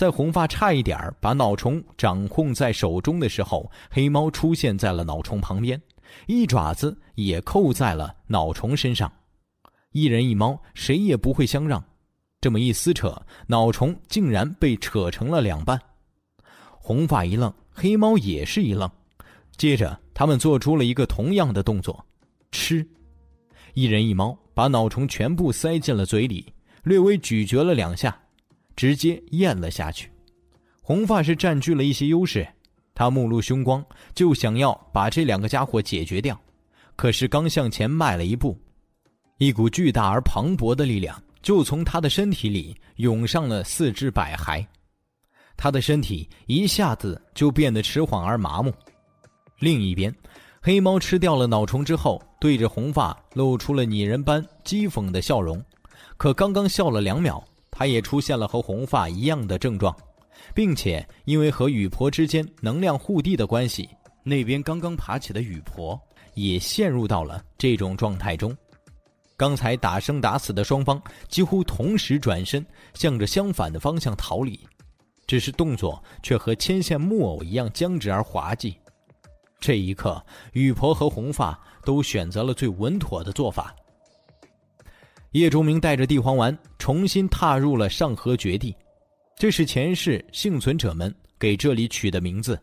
在红发差一点把脑虫掌控在手中的时候，黑猫出现在了脑虫旁边，一爪子也扣在了脑虫身上。一人一猫，谁也不会相让。这么一撕扯，脑虫竟然被扯成了两半。红发一愣，黑猫也是一愣，接着他们做出了一个同样的动作，吃。一人一猫把脑虫全部塞进了嘴里。略微咀嚼了两下，直接咽了下去。红发是占据了一些优势，他目露凶光，就想要把这两个家伙解决掉。可是刚向前迈了一步，一股巨大而磅礴的力量就从他的身体里涌上了四肢百骸，他的身体一下子就变得迟缓而麻木。另一边，黑猫吃掉了脑虫之后，对着红发露出了拟人般讥讽的笑容。可刚刚笑了两秒，他也出现了和红发一样的症状，并且因为和雨婆之间能量互递的关系，那边刚刚爬起的雨婆也陷入到了这种状态中。刚才打生打死的双方几乎同时转身，向着相反的方向逃离，只是动作却和牵线木偶一样僵直而滑稽。这一刻，雨婆和红发都选择了最稳妥的做法。叶钟明带着地黄丸重新踏入了上河绝地，这是前世幸存者们给这里取的名字，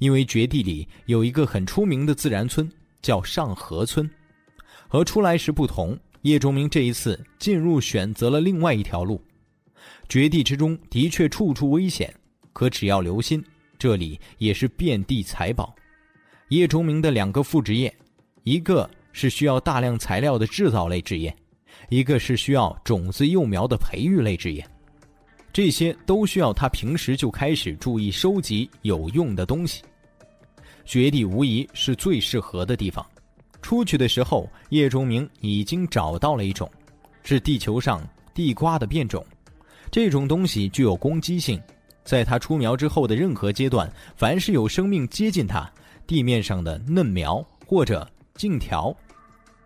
因为绝地里有一个很出名的自然村，叫上河村。和出来时不同，叶钟明这一次进入选择了另外一条路。绝地之中的确处处危险，可只要留心，这里也是遍地财宝。叶钟明的两个副职业，一个是需要大量材料的制造类职业。一个是需要种子幼苗的培育类职业，这些都需要他平时就开始注意收集有用的东西。绝地无疑是最适合的地方。出去的时候，叶钟明已经找到了一种，是地球上地瓜的变种。这种东西具有攻击性，在它出苗之后的任何阶段，凡是有生命接近它，地面上的嫩苗或者茎条，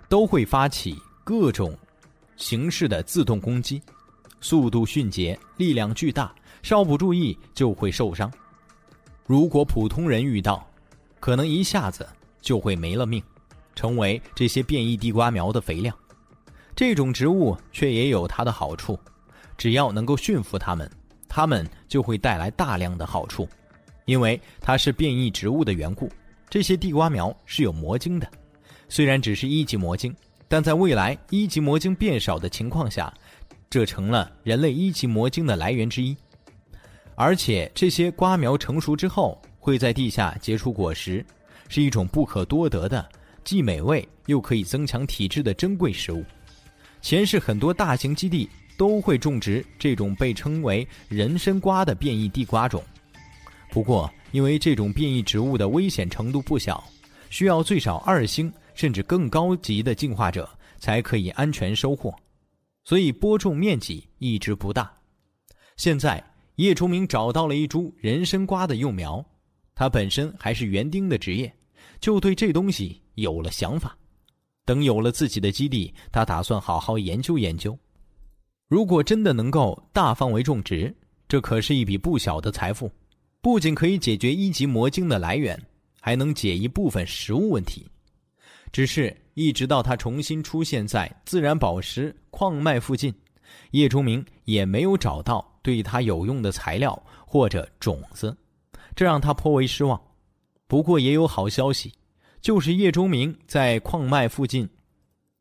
都会发起各种。形式的自动攻击，速度迅捷，力量巨大，稍不注意就会受伤。如果普通人遇到，可能一下子就会没了命，成为这些变异地瓜苗的肥料。这种植物却也有它的好处，只要能够驯服它们，它们就会带来大量的好处。因为它是变异植物的缘故，这些地瓜苗是有魔晶的，虽然只是一级魔晶。但在未来一级魔晶变少的情况下，这成了人类一级魔晶的来源之一。而且这些瓜苗成熟之后，会在地下结出果实，是一种不可多得的、既美味又可以增强体质的珍贵食物。前世很多大型基地都会种植这种被称为“人参瓜”的变异地瓜种。不过，因为这种变异植物的危险程度不小，需要最少二星。甚至更高级的进化者才可以安全收获，所以播种面积一直不大。现在叶崇明找到了一株人参瓜的幼苗，他本身还是园丁的职业，就对这东西有了想法。等有了自己的基地，他打算好好研究研究。如果真的能够大范围种植，这可是一笔不小的财富，不仅可以解决一级魔晶的来源，还能解一部分食物问题。只是，一直到他重新出现在自然宝石矿脉附近，叶钟明也没有找到对他有用的材料或者种子，这让他颇为失望。不过也有好消息，就是叶钟明在矿脉附近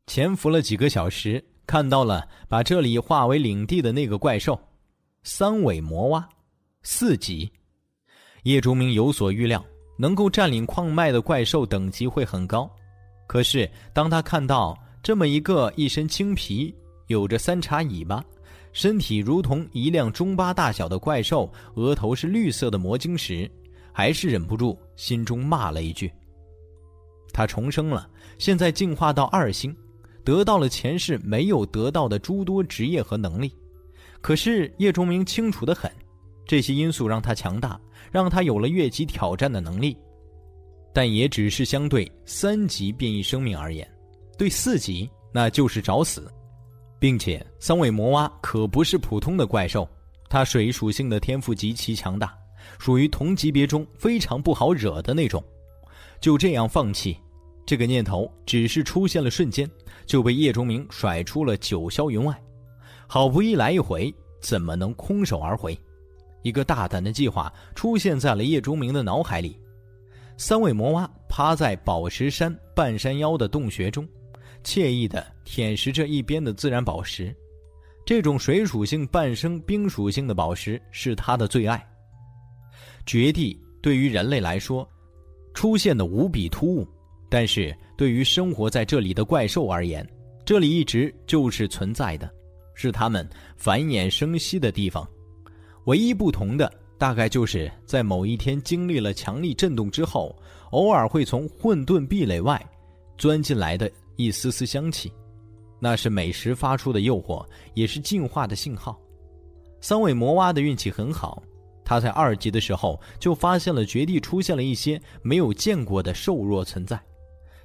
潜伏了几个小时。看到了把这里化为领地的那个怪兽，三尾魔蛙，四级。叶忠明有所预料，能够占领矿脉的怪兽等级会很高。可是当他看到这么一个一身青皮、有着三叉尾巴、身体如同一辆中巴大小的怪兽，额头是绿色的魔晶时，还是忍不住心中骂了一句：“他重生了，现在进化到二星。”得到了前世没有得到的诸多职业和能力，可是叶钟明清楚的很，这些因素让他强大，让他有了越级挑战的能力，但也只是相对三级变异生命而言，对四级那就是找死，并且三尾魔蛙可不是普通的怪兽，它水属性的天赋极其强大，属于同级别中非常不好惹的那种，就这样放弃。这个念头只是出现了瞬间，就被叶钟明甩出了九霄云外。好不易来一回，怎么能空手而回？一个大胆的计划出现在了叶钟明的脑海里。三尾魔蛙趴在宝石山半山腰的洞穴中，惬意地舔食着一边的自然宝石。这种水属性半生冰属性的宝石是他的最爱。绝地对于人类来说，出现的无比突兀。但是对于生活在这里的怪兽而言，这里一直就是存在的，是它们繁衍生息的地方。唯一不同的，大概就是在某一天经历了强力震动之后，偶尔会从混沌壁垒外钻进来的一丝丝香气，那是美食发出的诱惑，也是进化的信号。三尾魔蛙的运气很好，它在二级的时候就发现了绝地出现了一些没有见过的瘦弱存在。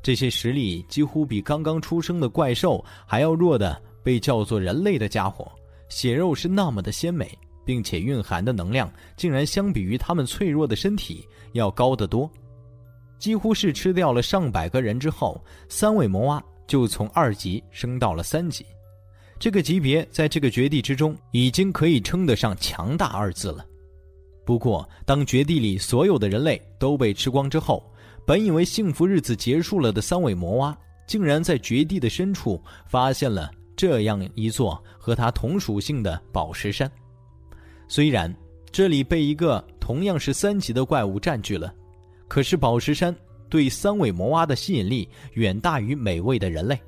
这些实力几乎比刚刚出生的怪兽还要弱的被叫做人类的家伙，血肉是那么的鲜美，并且蕴含的能量竟然相比于他们脆弱的身体要高得多。几乎是吃掉了上百个人之后，三尾魔蛙就从二级升到了三级。这个级别在这个绝地之中已经可以称得上强大二字了。不过，当绝地里所有的人类都被吃光之后，本以为幸福日子结束了的三尾魔蛙，竟然在绝地的深处发现了这样一座和它同属性的宝石山。虽然这里被一个同样是三级的怪物占据了，可是宝石山对三尾魔蛙的吸引力远大于美味的人类。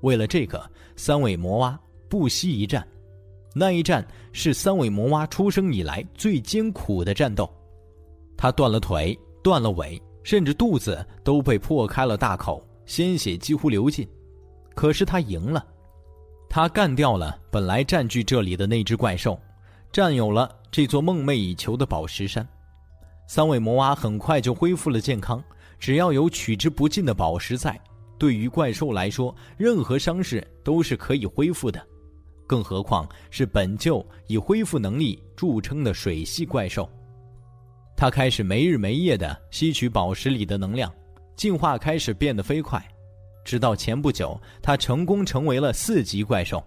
为了这个，三尾魔蛙不惜一战。那一战是三尾魔蛙出生以来最艰苦的战斗，他断了腿，断了尾。甚至肚子都被破开了大口，鲜血几乎流尽。可是他赢了，他干掉了本来占据这里的那只怪兽，占有了这座梦寐以求的宝石山。三尾魔蛙很快就恢复了健康。只要有取之不尽的宝石在，对于怪兽来说，任何伤势都是可以恢复的。更何况是本就以恢复能力著称的水系怪兽。他开始没日没夜地吸取宝石里的能量，进化开始变得飞快，直到前不久，他成功成为了四级怪兽，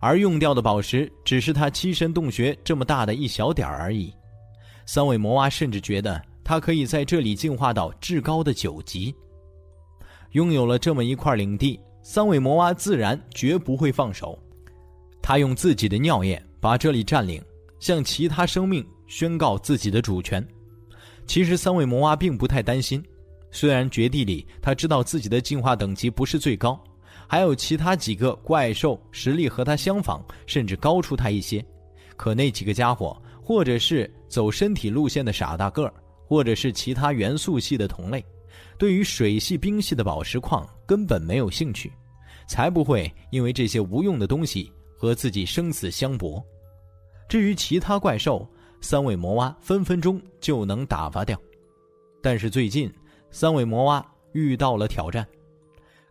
而用掉的宝石只是他栖身洞穴这么大的一小点而已。三尾魔蛙甚至觉得他可以在这里进化到至高的九级。拥有了这么一块领地，三尾魔蛙自然绝不会放手，他用自己的尿液把这里占领，向其他生命。宣告自己的主权。其实三尾魔蛙并不太担心，虽然绝地里他知道自己的进化等级不是最高，还有其他几个怪兽实力和他相仿，甚至高出他一些。可那几个家伙，或者是走身体路线的傻大个儿，或者是其他元素系的同类，对于水系、冰系的宝石矿根本没有兴趣，才不会因为这些无用的东西和自己生死相搏。至于其他怪兽，三尾魔蛙分分钟就能打发掉，但是最近三尾魔蛙遇到了挑战。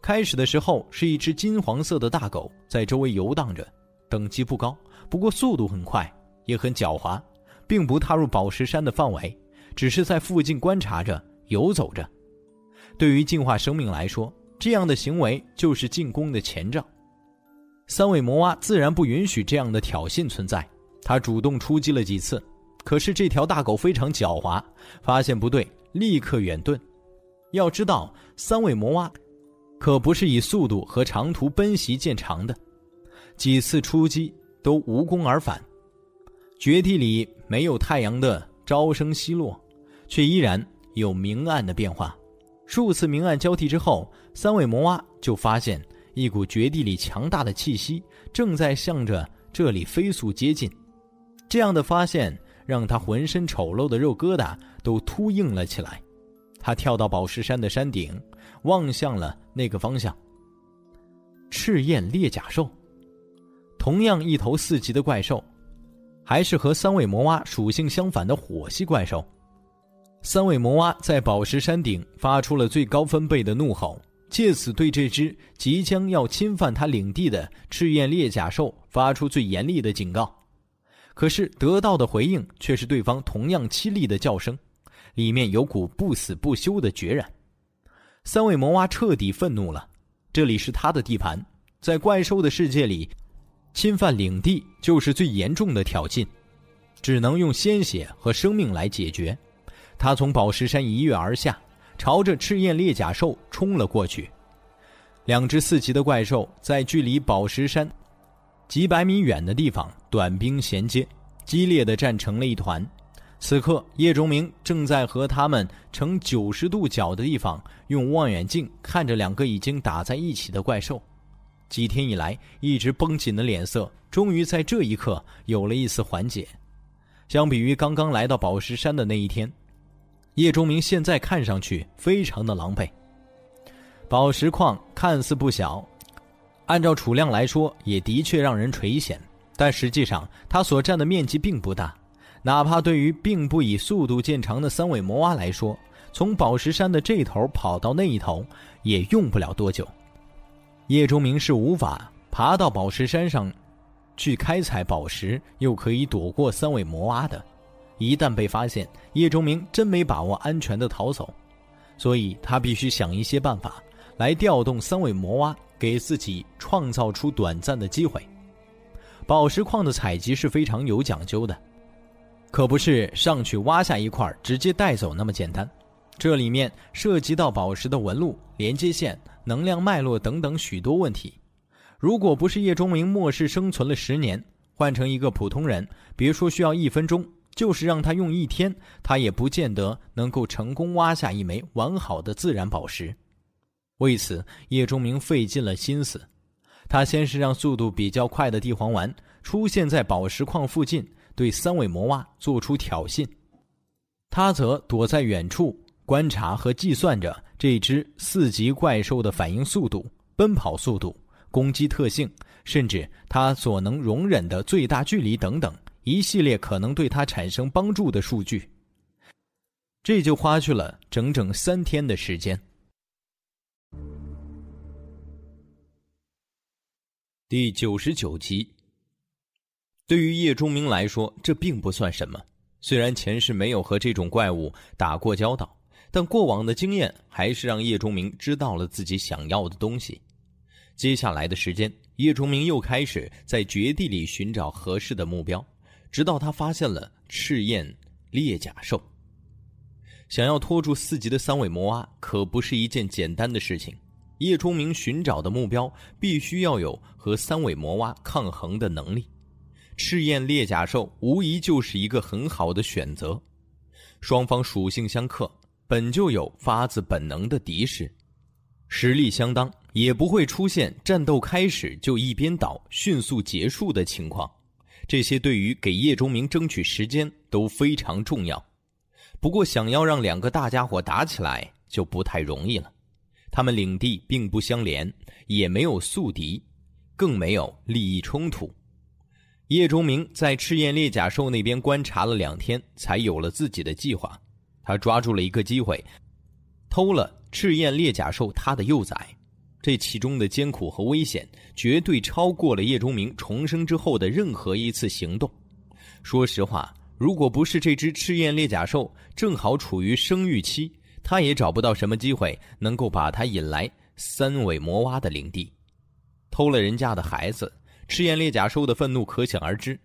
开始的时候是一只金黄色的大狗在周围游荡着，等级不高，不过速度很快，也很狡猾，并不踏入宝石山的范围，只是在附近观察着、游走着。对于进化生命来说，这样的行为就是进攻的前兆。三尾魔蛙自然不允许这样的挑衅存在，它主动出击了几次，可是这条大狗非常狡猾，发现不对，立刻远遁。要知道，三尾魔蛙可不是以速度和长途奔袭见长的，几次出击都无功而返。绝地里没有太阳的朝升夕落，却依然有明暗的变化。数次明暗交替之后，三尾魔蛙就发现。一股绝地里强大的气息正在向着这里飞速接近，这样的发现让他浑身丑陋的肉疙瘩都突硬了起来。他跳到宝石山的山顶，望向了那个方向。赤焰裂甲兽，同样一头四级的怪兽，还是和三尾魔蛙属性相反的火系怪兽。三尾魔蛙在宝石山顶发出了最高分贝的怒吼。借此对这只即将要侵犯他领地的赤焰裂甲兽发出最严厉的警告，可是得到的回应却是对方同样凄厉的叫声，里面有股不死不休的决然。三位魔蛙彻底愤怒了，这里是他的地盘，在怪兽的世界里，侵犯领地就是最严重的挑衅，只能用鲜血和生命来解决。他从宝石山一跃而下。朝着赤焰裂甲兽冲了过去，两只四级的怪兽在距离宝石山几百米远的地方短兵衔接，激烈的战成了一团。此刻，叶钟明正在和他们呈九十度角的地方用望远镜看着两个已经打在一起的怪兽。几天以来一直绷紧的脸色，终于在这一刻有了一丝缓解。相比于刚刚来到宝石山的那一天。叶钟明现在看上去非常的狼狈。宝石矿看似不小，按照储量来说，也的确让人垂涎。但实际上，它所占的面积并不大，哪怕对于并不以速度见长的三尾魔蛙来说，从宝石山的这头跑到那一头，也用不了多久。叶钟明是无法爬到宝石山上，去开采宝石，又可以躲过三尾魔蛙的。一旦被发现，叶钟明真没把握安全的逃走，所以他必须想一些办法来调动三尾魔蛙，给自己创造出短暂的机会。宝石矿的采集是非常有讲究的，可不是上去挖下一块直接带走那么简单，这里面涉及到宝石的纹路、连接线、能量脉络等等许多问题。如果不是叶钟明末世生存了十年，换成一个普通人，别说需要一分钟。就是让他用一天，他也不见得能够成功挖下一枚完好的自然宝石。为此，叶钟明费尽了心思。他先是让速度比较快的地黄丸出现在宝石矿附近，对三尾魔蛙做出挑衅。他则躲在远处观察和计算着这只四级怪兽的反应速度、奔跑速度、攻击特性，甚至它所能容忍的最大距离等等。一系列可能对他产生帮助的数据，这就花去了整整三天的时间。第九十九集，对于叶钟明来说，这并不算什么。虽然前世没有和这种怪物打过交道，但过往的经验还是让叶钟明知道了自己想要的东西。接下来的时间，叶钟明又开始在绝地里寻找合适的目标。直到他发现了赤焰裂甲兽，想要拖住四级的三尾魔蛙可不是一件简单的事情。叶钟明寻找的目标必须要有和三尾魔蛙抗衡的能力，赤焰裂甲兽无疑就是一个很好的选择。双方属性相克，本就有发自本能的敌视，实力相当，也不会出现战斗开始就一边倒、迅速结束的情况。这些对于给叶钟明争取时间都非常重要，不过想要让两个大家伙打起来就不太容易了。他们领地并不相连，也没有宿敌，更没有利益冲突。叶钟明在赤焰裂甲兽那边观察了两天，才有了自己的计划。他抓住了一个机会，偷了赤焰裂甲兽他的幼崽，这其中的艰苦和危险，绝对超过了叶钟明重生之后的任何一次行动。说实话，如果不是这只赤焰裂甲兽正好处于生育期，他也找不到什么机会能够把它引来三尾魔蛙的领地。偷了人家的孩子，赤焰裂甲兽的愤怒可想而知。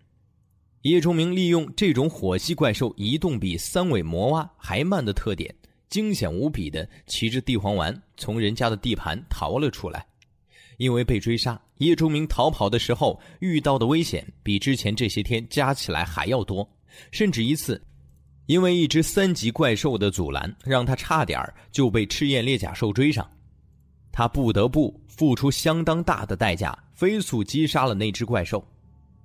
叶崇明利用这种火系怪兽移动比三尾魔蛙还慢的特点，惊险无比的骑着地黄丸从人家的地盘逃了出来。因为被追杀，叶崇明逃跑的时候遇到的危险比之前这些天加起来还要多，甚至一次，因为一只三级怪兽的阻拦，让他差点就被赤焰裂甲兽追上。他不得不付出相当大的代价，飞速击杀了那只怪兽。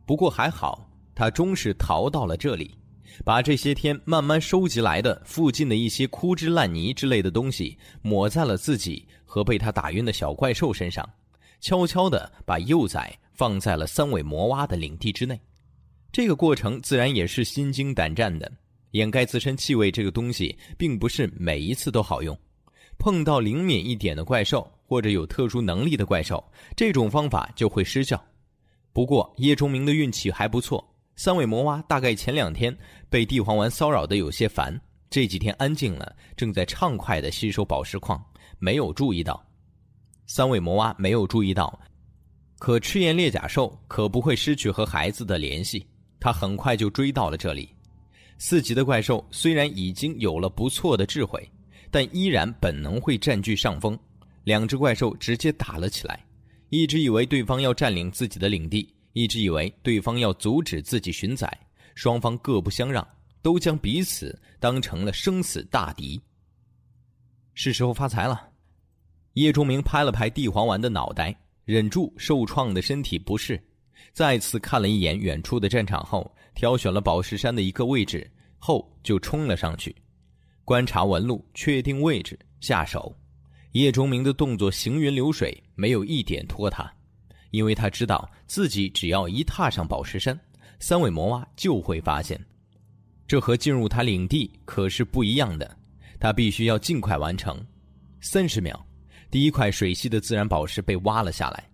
不过还好。他终是逃到了这里，把这些天慢慢收集来的附近的一些枯枝烂泥之类的东西抹在了自己和被他打晕的小怪兽身上，悄悄地把幼崽放在了三尾魔蛙的领地之内。这个过程自然也是心惊胆战的。掩盖自身气味这个东西，并不是每一次都好用。碰到灵敏一点的怪兽或者有特殊能力的怪兽，这种方法就会失效。不过叶崇明的运气还不错。三尾魔蛙大概前两天被地黄丸骚扰的有些烦，这几天安静了，正在畅快的吸收宝石矿，没有注意到。三尾魔蛙没有注意到，可赤焰裂甲兽可不会失去和孩子的联系，它很快就追到了这里。四级的怪兽虽然已经有了不错的智慧，但依然本能会占据上风。两只怪兽直接打了起来，一直以为对方要占领自己的领地。一直以为对方要阻止自己寻崽，双方各不相让，都将彼此当成了生死大敌。是时候发财了。叶钟明拍了拍地黄丸的脑袋，忍住受创的身体不适，再次看了一眼远处的战场后，挑选了宝石山的一个位置后就冲了上去，观察纹路，确定位置，下手。叶钟明的动作行云流水，没有一点拖沓。因为他知道自己只要一踏上宝石山，三尾魔蛙就会发现，这和进入他领地可是不一样的。他必须要尽快完成。三十秒，第一块水系的自然宝石被挖了下来。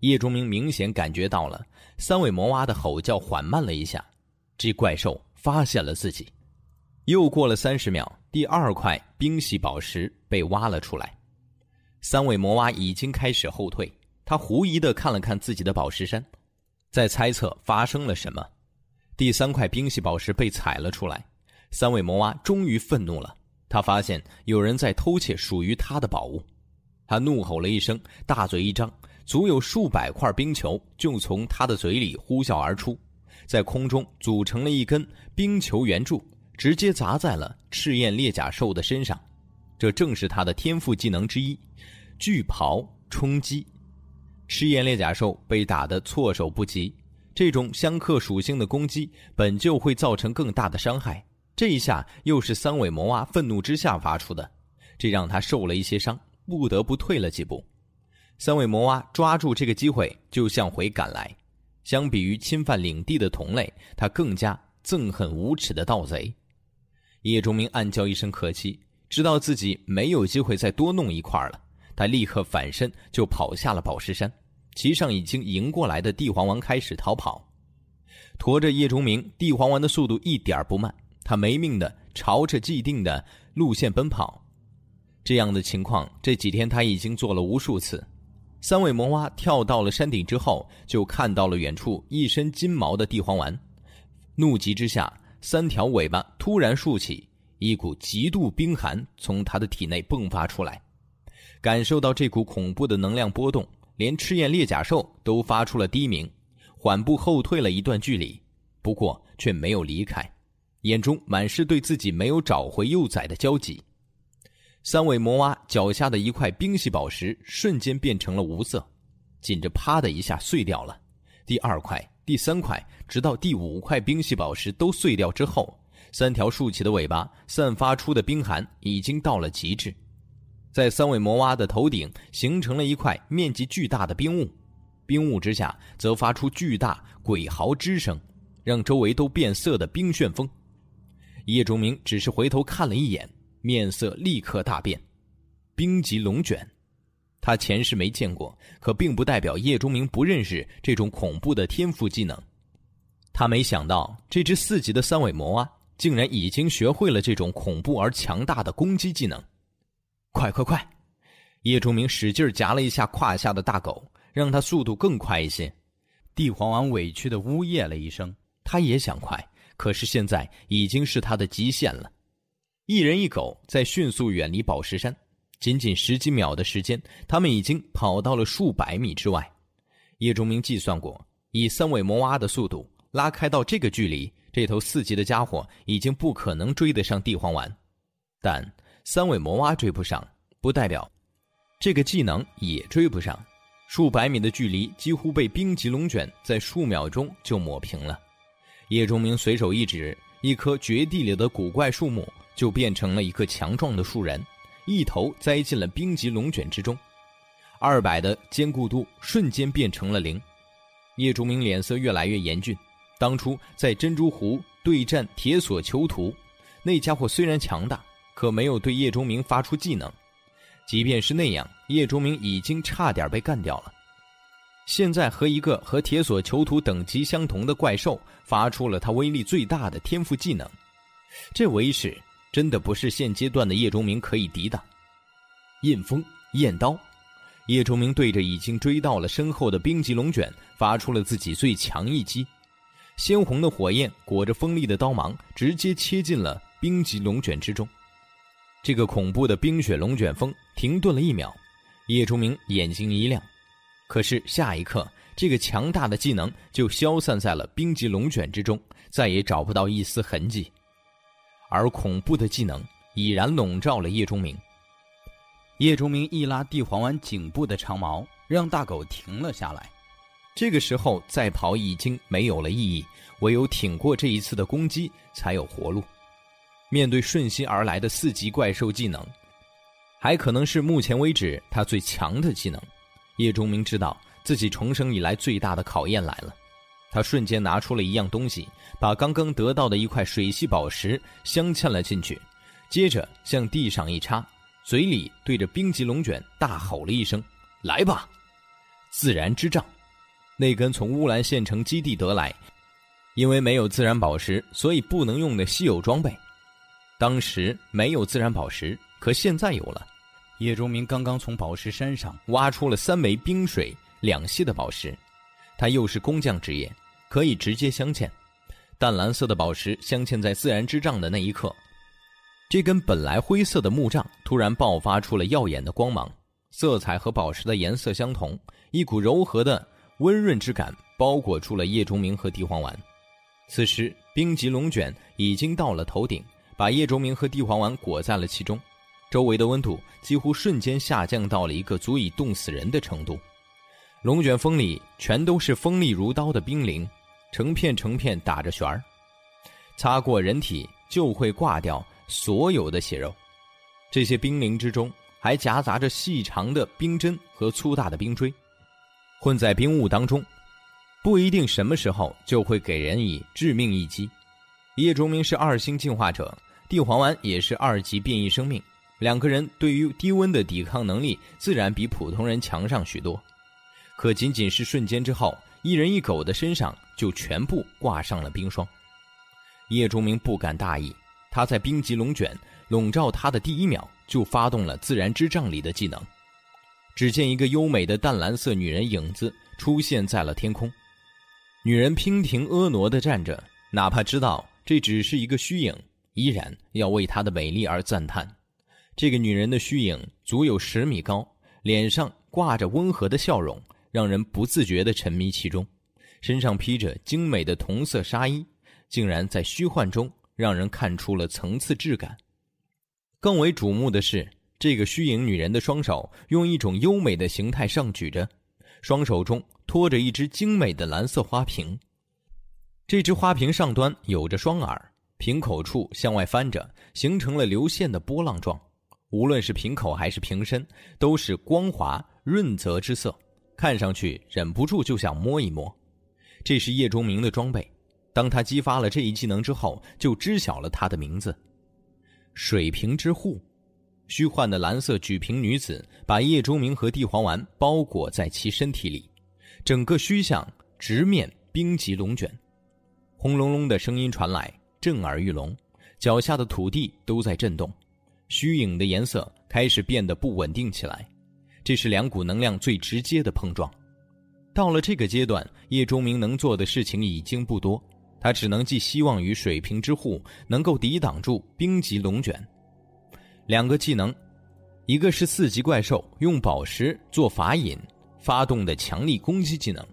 叶钟明明显感觉到了三尾魔蛙的吼叫缓慢了一下，这怪兽发现了自己。又过了三十秒，第二块冰系宝石被挖了出来，三尾魔蛙已经开始后退。他狐疑的看了看自己的宝石山，在猜测发生了什么。第三块冰系宝石被踩了出来，三尾魔蛙终于愤怒了。他发现有人在偷窃属于他的宝物，他怒吼了一声，大嘴一张，足有数百块冰球就从他的嘴里呼啸而出，在空中组成了一根冰球圆柱，直接砸在了赤焰裂甲兽的身上。这正是他的天赋技能之一——巨刨冲击。赤焰裂甲兽被打得措手不及，这种相克属性的攻击本就会造成更大的伤害，这一下又是三尾魔蛙愤怒之下发出的，这让他受了一些伤，不得不退了几步。三尾魔蛙抓住这个机会就向回赶来，相比于侵犯领地的同类，他更加憎恨无耻的盗贼。叶钟明暗叫一声可惜，知道自己没有机会再多弄一块了，他立刻反身就跑下了宝石山。骑上已经迎过来的地黄丸开始逃跑，驮着叶钟明，地黄丸的速度一点不慢，他没命的朝着既定的路线奔跑。这样的情况这几天他已经做了无数次。三尾魔蛙跳到了山顶之后，就看到了远处一身金毛的地黄丸，怒极之下，三条尾巴突然竖起，一股极度冰寒从他的体内迸发出来，感受到这股恐怖的能量波动。连赤焰裂甲兽都发出了低鸣，缓步后退了一段距离，不过却没有离开，眼中满是对自己没有找回幼崽的焦急。三尾魔蛙脚下的一块冰系宝石瞬间变成了无色，紧着啪的一下碎掉了。第二块、第三块，直到第五块冰系宝石都碎掉之后，三条竖起的尾巴散发出的冰寒已经到了极致。在三尾魔蛙的头顶形成了一块面积巨大的冰雾，冰雾之下则发出巨大鬼嚎之声，让周围都变色的冰旋风。叶钟明只是回头看了一眼，面色立刻大变。冰极龙卷。他前世没见过，可并不代表叶钟明不认识这种恐怖的天赋技能。他没想到这只四级的三尾魔蛙竟然已经学会了这种恐怖而强大的攻击技能。快快快！叶钟明使劲夹了一下胯下的大狗，让它速度更快一些。帝皇丸委屈的呜咽了一声，他也想快，可是现在已经是他的极限了。一人一狗在迅速远离宝石山。仅仅十几秒的时间，他们已经跑到了数百米之外。叶钟明计算过，以三尾魔蛙的速度拉开到这个距离，这头四级的家伙已经不可能追得上地黄丸。但三尾魔蛙追不上，不代表这个技能也追不上。数百米的距离几乎被冰级龙卷在数秒钟就抹平了。叶钟明随手一指，一棵绝地里的古怪树木就变成了一个强壮的树人。一头栽进了冰级龙卷之中，二百的坚固度瞬间变成了零。叶竹明脸色越来越严峻。当初在珍珠湖对战铁索囚徒，那家伙虽然强大，可没有对叶钟明发出技能。即便是那样，叶钟明已经差点被干掉了。现在和一个和铁索囚徒等级相同的怪兽发出了他威力最大的天赋技能，这威势。真的不是现阶段的叶钟明可以抵挡。印风焰刀，叶钟明对着已经追到了身后的冰级龙卷发出了自己最强一击，鲜红的火焰裹着锋利的刀芒，直接切进了冰级龙卷之中。这个恐怖的冰雪龙卷风停顿了一秒，叶钟明眼睛一亮，可是下一刻，这个强大的技能就消散在了冰级龙卷之中，再也找不到一丝痕迹。而恐怖的技能已然笼罩了叶钟明。叶钟明一拉地黄丸颈部的长毛，让大狗停了下来。这个时候再跑已经没有了意义，唯有挺过这一次的攻击才有活路。面对瞬息而来的四级怪兽技能，还可能是目前为止他最强的技能。叶钟明知道自己重生以来最大的考验来了。他瞬间拿出了一样东西，把刚刚得到的一块水系宝石镶嵌了进去，接着向地上一插，嘴里对着冰级龙卷大吼了一声：“来吧！”自然之杖，那根从乌兰县城基地得来，因为没有自然宝石，所以不能用的稀有装备。当时没有自然宝石，可现在有了。叶钟明刚刚从宝石山上挖出了三枚冰水两系的宝石，他又是工匠职业。可以直接镶嵌，淡蓝色的宝石镶嵌在自然之杖的那一刻，这根本来灰色的木杖突然爆发出了耀眼的光芒，色彩和宝石的颜色相同，一股柔和的温润之感包裹住了叶钟明和地黄丸。此时，冰级龙卷已经到了头顶，把叶钟明和地黄丸裹在了其中，周围的温度几乎瞬间下降到了一个足以冻死人的程度。龙卷风里全都是锋利如刀的冰凌。成片成片打着旋儿，擦过人体就会挂掉所有的血肉。这些冰凌之中还夹杂着细长的冰针和粗大的冰锥，混在冰雾当中，不一定什么时候就会给人以致命一击。叶钟明是二星进化者，地黄丸也是二级变异生命，两个人对于低温的抵抗能力自然比普通人强上许多。可仅仅是瞬间之后。一人一狗的身上就全部挂上了冰霜，叶钟明不敢大意，他在冰级龙卷笼罩他的第一秒就发动了自然之杖里的技能。只见一个优美的淡蓝色女人影子出现在了天空，女人娉婷婀娜的站着，哪怕知道这只是一个虚影，依然要为她的美丽而赞叹。这个女人的虚影足有十米高，脸上挂着温和的笑容。让人不自觉地沉迷其中，身上披着精美的同色纱衣，竟然在虚幻中让人看出了层次质感。更为瞩目的是，这个虚影女人的双手用一种优美的形态上举着，双手中托着一只精美的蓝色花瓶。这只花瓶上端有着双耳，瓶口处向外翻着，形成了流线的波浪状。无论是瓶口还是瓶身，都是光滑润泽之色。看上去忍不住就想摸一摸，这是叶钟明的装备。当他激发了这一技能之后，就知晓了他的名字——水瓶之护。虚幻的蓝色举瓶女子把叶钟明和地黄丸包裹在其身体里，整个虚像直面冰极龙卷。轰隆隆的声音传来，震耳欲聋，脚下的土地都在震动，虚影的颜色开始变得不稳定起来。这是两股能量最直接的碰撞。到了这个阶段，叶钟明能做的事情已经不多，他只能寄希望于水瓶之护能够抵挡住冰极龙卷。两个技能，一个是四级怪兽用宝石做法引发动的强力攻击技能，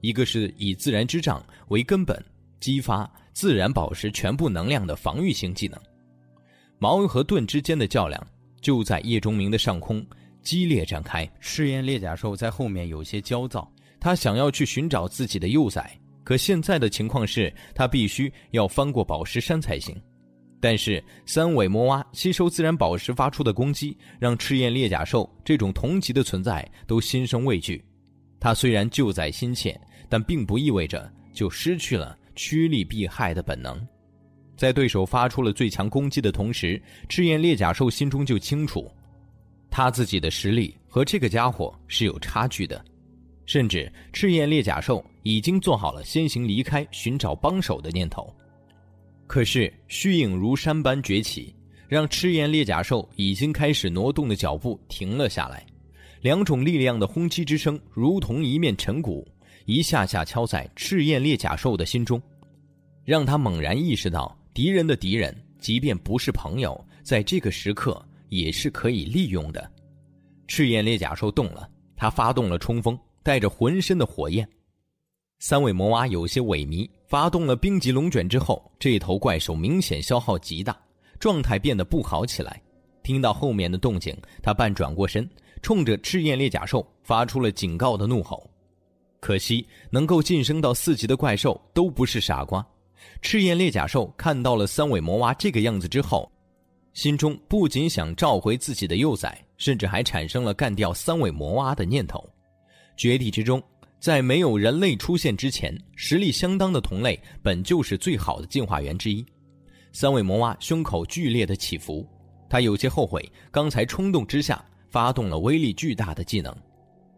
一个是以自然之杖为根本激发自然宝石全部能量的防御型技能。矛和盾之间的较量就在叶钟明的上空激烈展开。赤焰裂甲兽在后面有些焦躁，他想要去寻找自己的幼崽，可现在的情况是他必须要翻过宝石山才行。但是三尾魔蛙吸收自然宝石发出的攻击，让赤焰裂甲兽这种同级的存在都心生畏惧。它虽然救在心切，但并不意味着就失去了趋利避害的本能。在对手发出了最强攻击的同时，赤焰裂甲兽心中就清楚，他自己的实力和这个家伙是有差距的。甚至赤焰裂甲兽已经做好了先行离开、寻找帮手的念头。可是虚影如山般崛起，让赤焰裂甲兽已经开始挪动的脚步停了下来。两种力量的轰击之声，如同一面沉鼓，一下下敲在赤焰裂甲兽的心中，让他猛然意识到，敌人的敌人，即便不是朋友，在这个时刻也是可以利用的。赤焰裂甲兽动了，他发动了冲锋，带着浑身的火焰。三位魔娃有些萎靡，发动了冰级龙卷之后，这头怪兽明显消耗极大，状态变得不好起来。听到后面的动静，他半转过身，冲着赤焰裂甲兽发出了警告的怒吼。可惜，能够晋升到四级的怪兽都不是傻瓜。赤焰裂甲兽看到了三尾魔蛙这个样子之后，心中不仅想召回自己的幼崽，甚至还产生了干掉三尾魔蛙的念头。绝地之中。在没有人类出现之前，实力相当的同类本就是最好的进化源之一。三尾魔蛙胸口剧烈的起伏，他有些后悔刚才冲动之下发动了威力巨大的技能，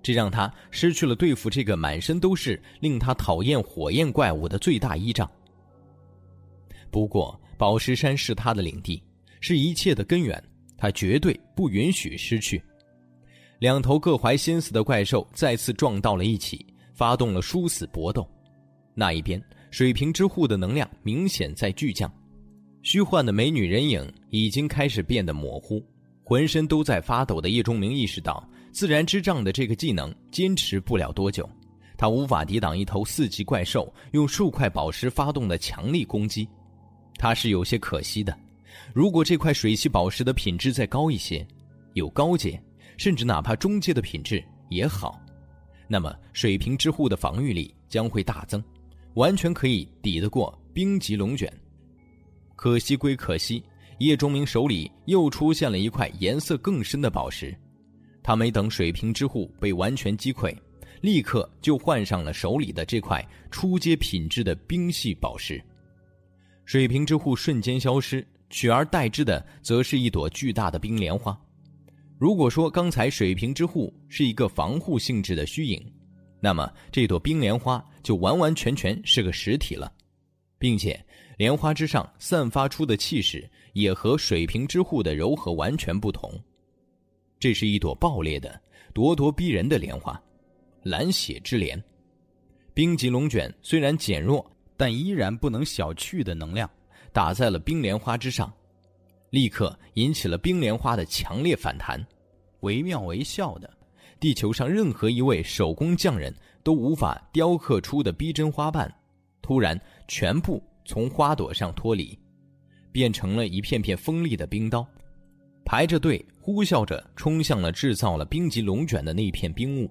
这让他失去了对付这个满身都是令他讨厌火焰怪物的最大依仗。不过，宝石山是他的领地，是一切的根源，他绝对不允许失去。两头各怀心思的怪兽再次撞到了一起，发动了殊死搏斗。那一边，水平之护的能量明显在巨降，虚幻的美女人影已经开始变得模糊。浑身都在发抖的叶钟明意识到，自然之杖的这个技能坚持不了多久，他无法抵挡一头四级怪兽用数块宝石发动的强力攻击。他是有些可惜的，如果这块水系宝石的品质再高一些，有高阶。甚至哪怕中阶的品质也好，那么水平之护的防御力将会大增，完全可以抵得过冰级龙卷。可惜归可惜，叶钟明手里又出现了一块颜色更深的宝石，他没等水平之护被完全击溃，立刻就换上了手里的这块初阶品质的冰系宝石。水平之护瞬间消失，取而代之的则是一朵巨大的冰莲花。如果说刚才水平之护是一个防护性质的虚影，那么这朵冰莲花就完完全全是个实体了，并且莲花之上散发出的气势也和水平之护的柔和完全不同。这是一朵爆裂的、咄咄逼人的莲花，蓝血之莲。冰级龙卷虽然减弱，但依然不能小觑的能量打在了冰莲花之上。立刻引起了冰莲花的强烈反弹，惟妙惟肖的，地球上任何一位手工匠人都无法雕刻出的逼真花瓣，突然全部从花朵上脱离，变成了一片片锋利的冰刀，排着队呼啸着冲向了制造了冰级龙卷的那片冰雾，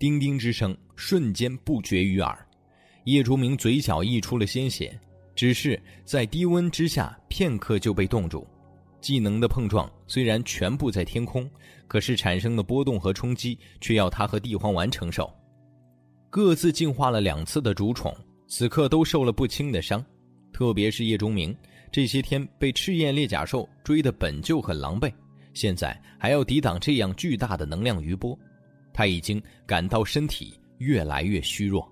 叮叮之声瞬间不绝于耳，叶竹明嘴角溢出了鲜血，只是在低温之下片刻就被冻住。技能的碰撞虽然全部在天空，可是产生的波动和冲击却要他和地黄丸承受。各自进化了两次的主宠，此刻都受了不轻的伤，特别是叶钟明，这些天被赤焰裂甲兽追得本就很狼狈，现在还要抵挡这样巨大的能量余波，他已经感到身体越来越虚弱。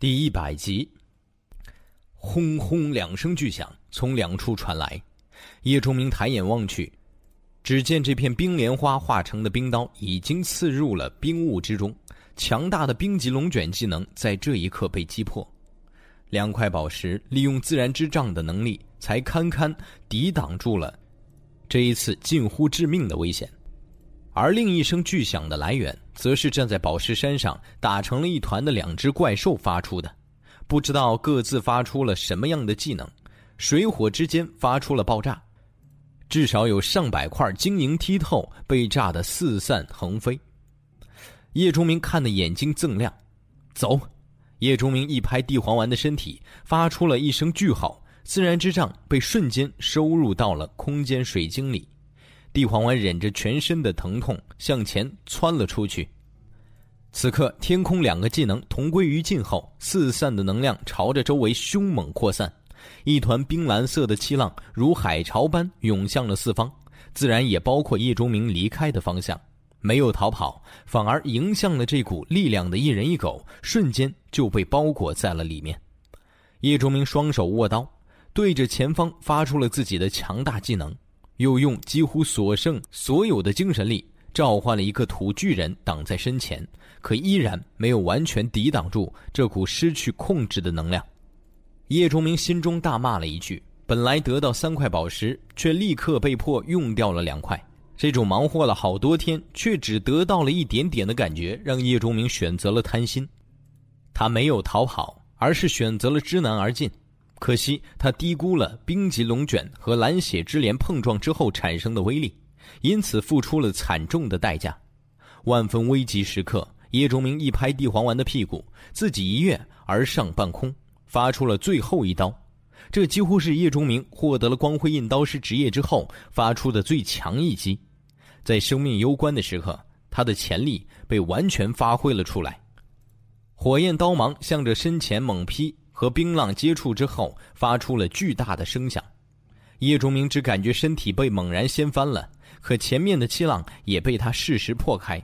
第一百集，轰轰两声巨响从两处传来。叶钟明抬眼望去，只见这片冰莲花化成的冰刀已经刺入了冰雾之中，强大的冰级龙卷技能在这一刻被击破。两块宝石利用自然之杖的能力，才堪堪抵挡住了这一次近乎致命的危险。而另一声巨响的来源，则是站在宝石山上打成了一团的两只怪兽发出的，不知道各自发出了什么样的技能，水火之间发出了爆炸，至少有上百块晶莹剔透被炸得四散横飞。叶钟明看得眼睛锃亮，走！叶钟明一拍地黄丸的身体，发出了一声巨吼，自然之杖被瞬间收入到了空间水晶里。地黄丸忍着全身的疼痛向前窜了出去。此刻，天空两个技能同归于尽后，四散的能量朝着周围凶猛扩散，一团冰蓝色的气浪如海潮般涌向了四方，自然也包括叶钟明离开的方向。没有逃跑，反而迎向了这股力量的一人一狗，瞬间就被包裹在了里面。叶钟明双手握刀，对着前方发出了自己的强大技能。又用几乎所剩所有的精神力召唤了一个土巨人挡在身前，可依然没有完全抵挡住这股失去控制的能量。叶钟明心中大骂了一句：“本来得到三块宝石，却立刻被迫用掉了两块。这种忙活了好多天却只得到了一点点的感觉，让叶钟明选择了贪心。他没有逃跑，而是选择了知难而进。”可惜他低估了冰级龙卷和蓝血之莲碰撞之后产生的威力，因此付出了惨重的代价。万分危急时刻，叶钟明一拍地黄丸的屁股，自己一跃而上半空，发出了最后一刀。这几乎是叶钟明获得了光辉印刀师职业之后发出的最强一击。在生命攸关的时刻，他的潜力被完全发挥了出来。火焰刀芒向着身前猛劈。和冰浪接触之后，发出了巨大的声响。叶钟明只感觉身体被猛然掀翻了，可前面的气浪也被他适时破开。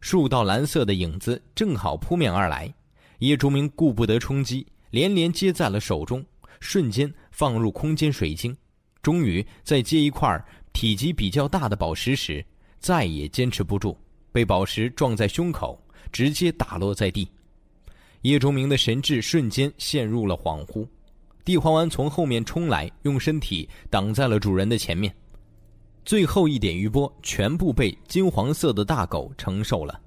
数道蓝色的影子正好扑面而来，叶钟明顾不得冲击，连连接在了手中，瞬间放入空间水晶。终于在接一块体积比较大的宝石时，再也坚持不住，被宝石撞在胸口，直接打落在地。叶钟明的神智瞬间陷入了恍惚，地黄丸从后面冲来，用身体挡在了主人的前面，最后一点余波全部被金黄色的大狗承受了。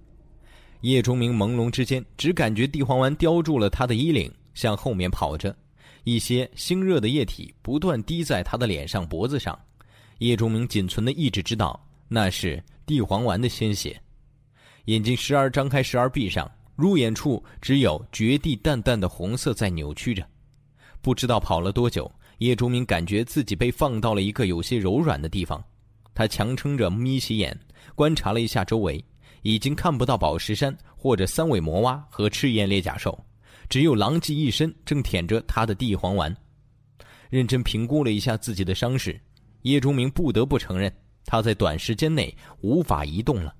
叶钟明朦胧之间，只感觉地黄丸叼住了他的衣领，向后面跑着，一些腥热的液体不断滴在他的脸上、脖子上。叶钟明仅存的意志知道，那是地黄丸的鲜血，眼睛时而张开，时而闭上。入眼处只有绝地淡淡的红色在扭曲着，不知道跑了多久，叶钟明感觉自己被放到了一个有些柔软的地方。他强撑着眯起眼，观察了一下周围，已经看不到宝石山或者三尾魔蛙和赤焰裂甲兽，只有狼藉一身正舔着他的地黄丸。认真评估了一下自己的伤势，叶钟明不得不承认，他在短时间内无法移动了。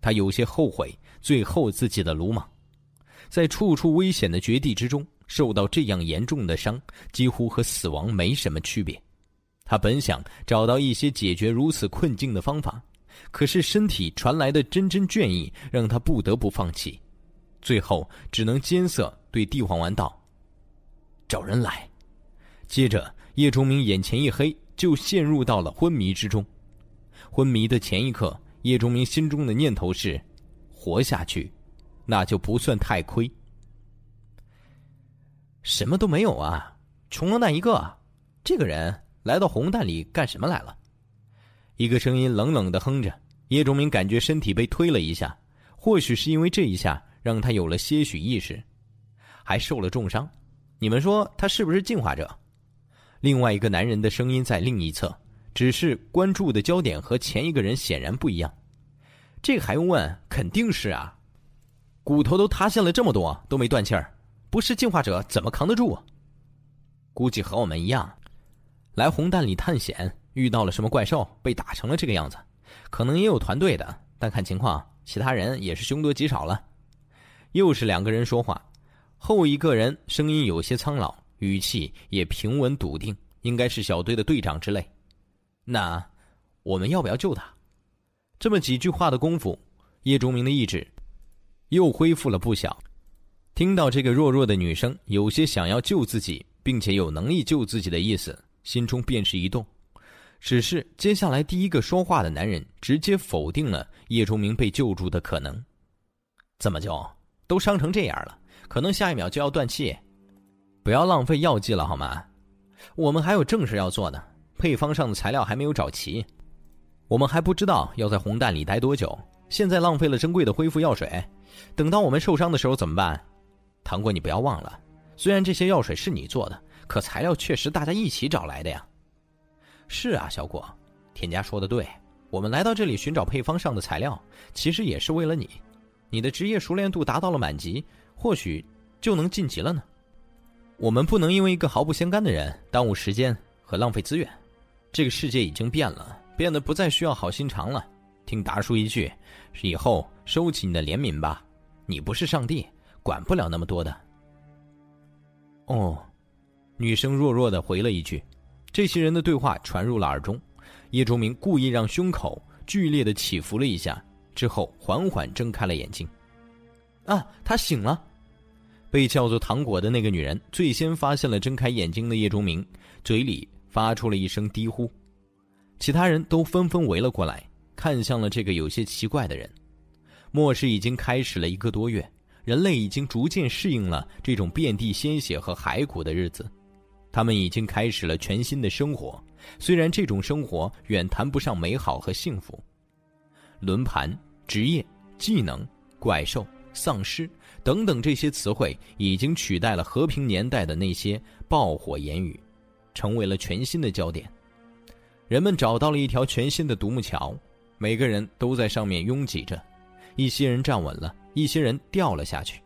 他有些后悔最后自己的鲁莽。在处处危险的绝地之中，受到这样严重的伤，几乎和死亡没什么区别。他本想找到一些解决如此困境的方法，可是身体传来的阵阵倦意让他不得不放弃，最后只能艰涩对地黄丸道：“找人来。”接着，叶钟明眼前一黑，就陷入到了昏迷之中。昏迷的前一刻，叶钟明心中的念头是：活下去，那就不算太亏。什么都没有啊，穷光蛋一个。这个人来到红蛋里干什么来了？一个声音冷冷的哼着。叶钟明感觉身体被推了一下，或许是因为这一下让他有了些许意识，还受了重伤。你们说他是不是进化者？另外一个男人的声音在另一侧，只是关注的焦点和前一个人显然不一样。这个还用问？肯定是啊，骨头都塌陷了这么多，都没断气儿。不是进化者怎么扛得住？估计和我们一样，来红蛋里探险遇到了什么怪兽，被打成了这个样子。可能也有团队的，但看情况，其他人也是凶多吉少了。又是两个人说话，后一个人声音有些苍老，语气也平稳笃定，应该是小队的队长之类。那我们要不要救他？这么几句话的功夫，叶钟明的意志又恢复了不小。听到这个弱弱的女生有些想要救自己，并且有能力救自己的意思，心中便是一动。只是接下来第一个说话的男人直接否定了叶崇明被救助的可能。怎么救？都伤成这样了，可能下一秒就要断气。不要浪费药剂了好吗？我们还有正事要做呢。配方上的材料还没有找齐，我们还不知道要在红蛋里待多久。现在浪费了珍贵的恢复药水，等到我们受伤的时候怎么办？糖果，你不要忘了，虽然这些药水是你做的，可材料确实大家一起找来的呀。是啊，小果，田家说的对，我们来到这里寻找配方上的材料，其实也是为了你。你的职业熟练度达到了满级，或许就能晋级了呢。我们不能因为一个毫不相干的人耽误时间和浪费资源。这个世界已经变了，变得不再需要好心肠了。听达叔一句，以后收起你的怜悯吧。你不是上帝。管不了那么多的。哦，女生弱弱的回了一句。这些人的对话传入了耳中。叶钟明故意让胸口剧烈的起伏了一下，之后缓缓睁开了眼睛。啊，他醒了！被叫做糖果的那个女人最先发现了睁开眼睛的叶钟明，嘴里发出了一声低呼。其他人都纷纷围了过来，看向了这个有些奇怪的人。末世已经开始了一个多月。人类已经逐渐适应了这种遍地鲜血和骸骨的日子，他们已经开始了全新的生活。虽然这种生活远谈不上美好和幸福，轮盘、职业、技能、怪兽、丧尸等等这些词汇已经取代了和平年代的那些爆火言语，成为了全新的焦点。人们找到了一条全新的独木桥，每个人都在上面拥挤着，一些人站稳了。一些人掉了下去，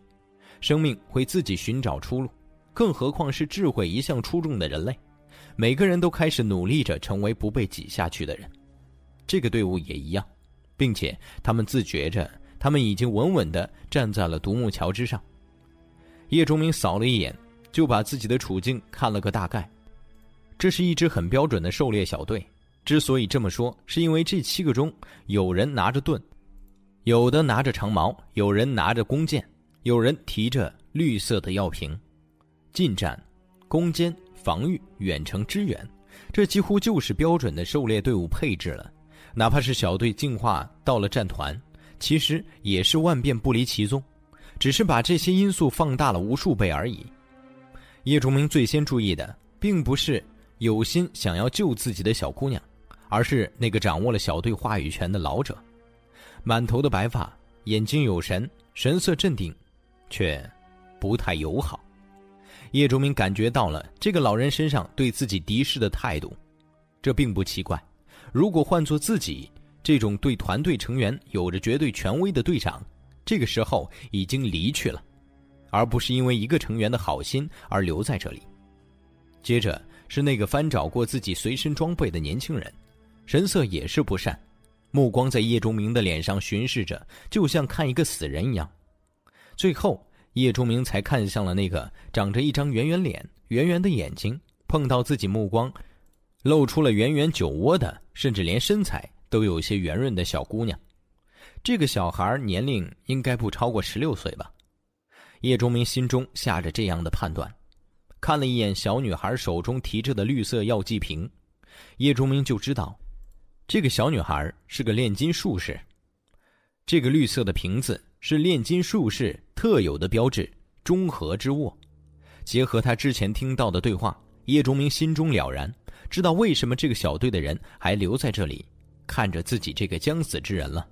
生命会自己寻找出路，更何况是智慧一向出众的人类。每个人都开始努力着成为不被挤下去的人。这个队伍也一样，并且他们自觉着，他们已经稳稳地站在了独木桥之上。叶钟明扫了一眼，就把自己的处境看了个大概。这是一支很标准的狩猎小队。之所以这么说，是因为这七个中有人拿着盾。有的拿着长矛，有人拿着弓箭，有人提着绿色的药瓶。近战、攻坚、防御、远程支援，这几乎就是标准的狩猎队伍配置了。哪怕是小队进化到了战团，其实也是万变不离其宗，只是把这些因素放大了无数倍而已。叶崇明最先注意的，并不是有心想要救自己的小姑娘，而是那个掌握了小队话语权的老者。满头的白发，眼睛有神，神色镇定，却不太友好。叶卓明感觉到了这个老人身上对自己敌视的态度，这并不奇怪。如果换做自己这种对团队成员有着绝对权威的队长，这个时候已经离去了，而不是因为一个成员的好心而留在这里。接着是那个翻找过自己随身装备的年轻人，神色也是不善。目光在叶钟明的脸上巡视着，就像看一个死人一样。最后，叶钟明才看向了那个长着一张圆圆脸、圆圆的眼睛、碰到自己目光露出了圆圆酒窝的，甚至连身材都有些圆润的小姑娘。这个小孩年龄应该不超过十六岁吧？叶钟明心中下着这样的判断，看了一眼小女孩手中提着的绿色药剂瓶，叶钟明就知道，这个小女孩是个炼金术士。这个绿色的瓶子是炼金术士特有的标志——中和之物。结合他之前听到的对话，叶钟明心中了然，知道为什么这个小队的人还留在这里，看着自己这个将死之人了。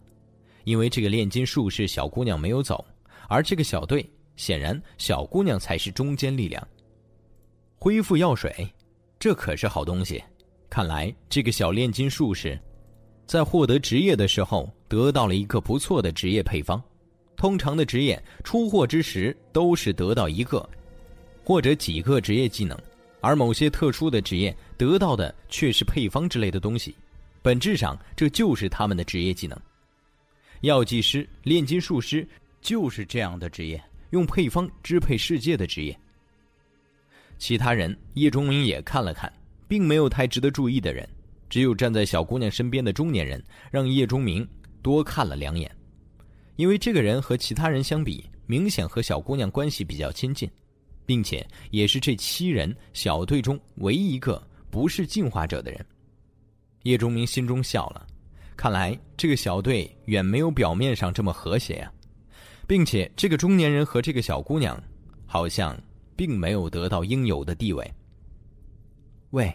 因为这个炼金术士小姑娘没有走，而这个小队显然小姑娘才是中坚力量。恢复药水，这可是好东西。看来这个小炼金术士，在获得职业的时候得到了一个不错的职业配方。通常的职业出货之时都是得到一个或者几个职业技能，而某些特殊的职业得到的却是配方之类的东西。本质上这就是他们的职业技能。药剂师、炼金术师就是这样的职业，用配方支配世界的职业。其他人叶中明也看了看，并没有太值得注意的人，只有站在小姑娘身边的中年人让叶钟明多看了两眼，因为这个人和其他人相比，明显和小姑娘关系比较亲近，并且也是这七人小队中唯一一个不是进化者的人。叶钟明心中笑了。看来这个小队远没有表面上这么和谐呀，并且这个中年人和这个小姑娘，好像并没有得到应有的地位。喂，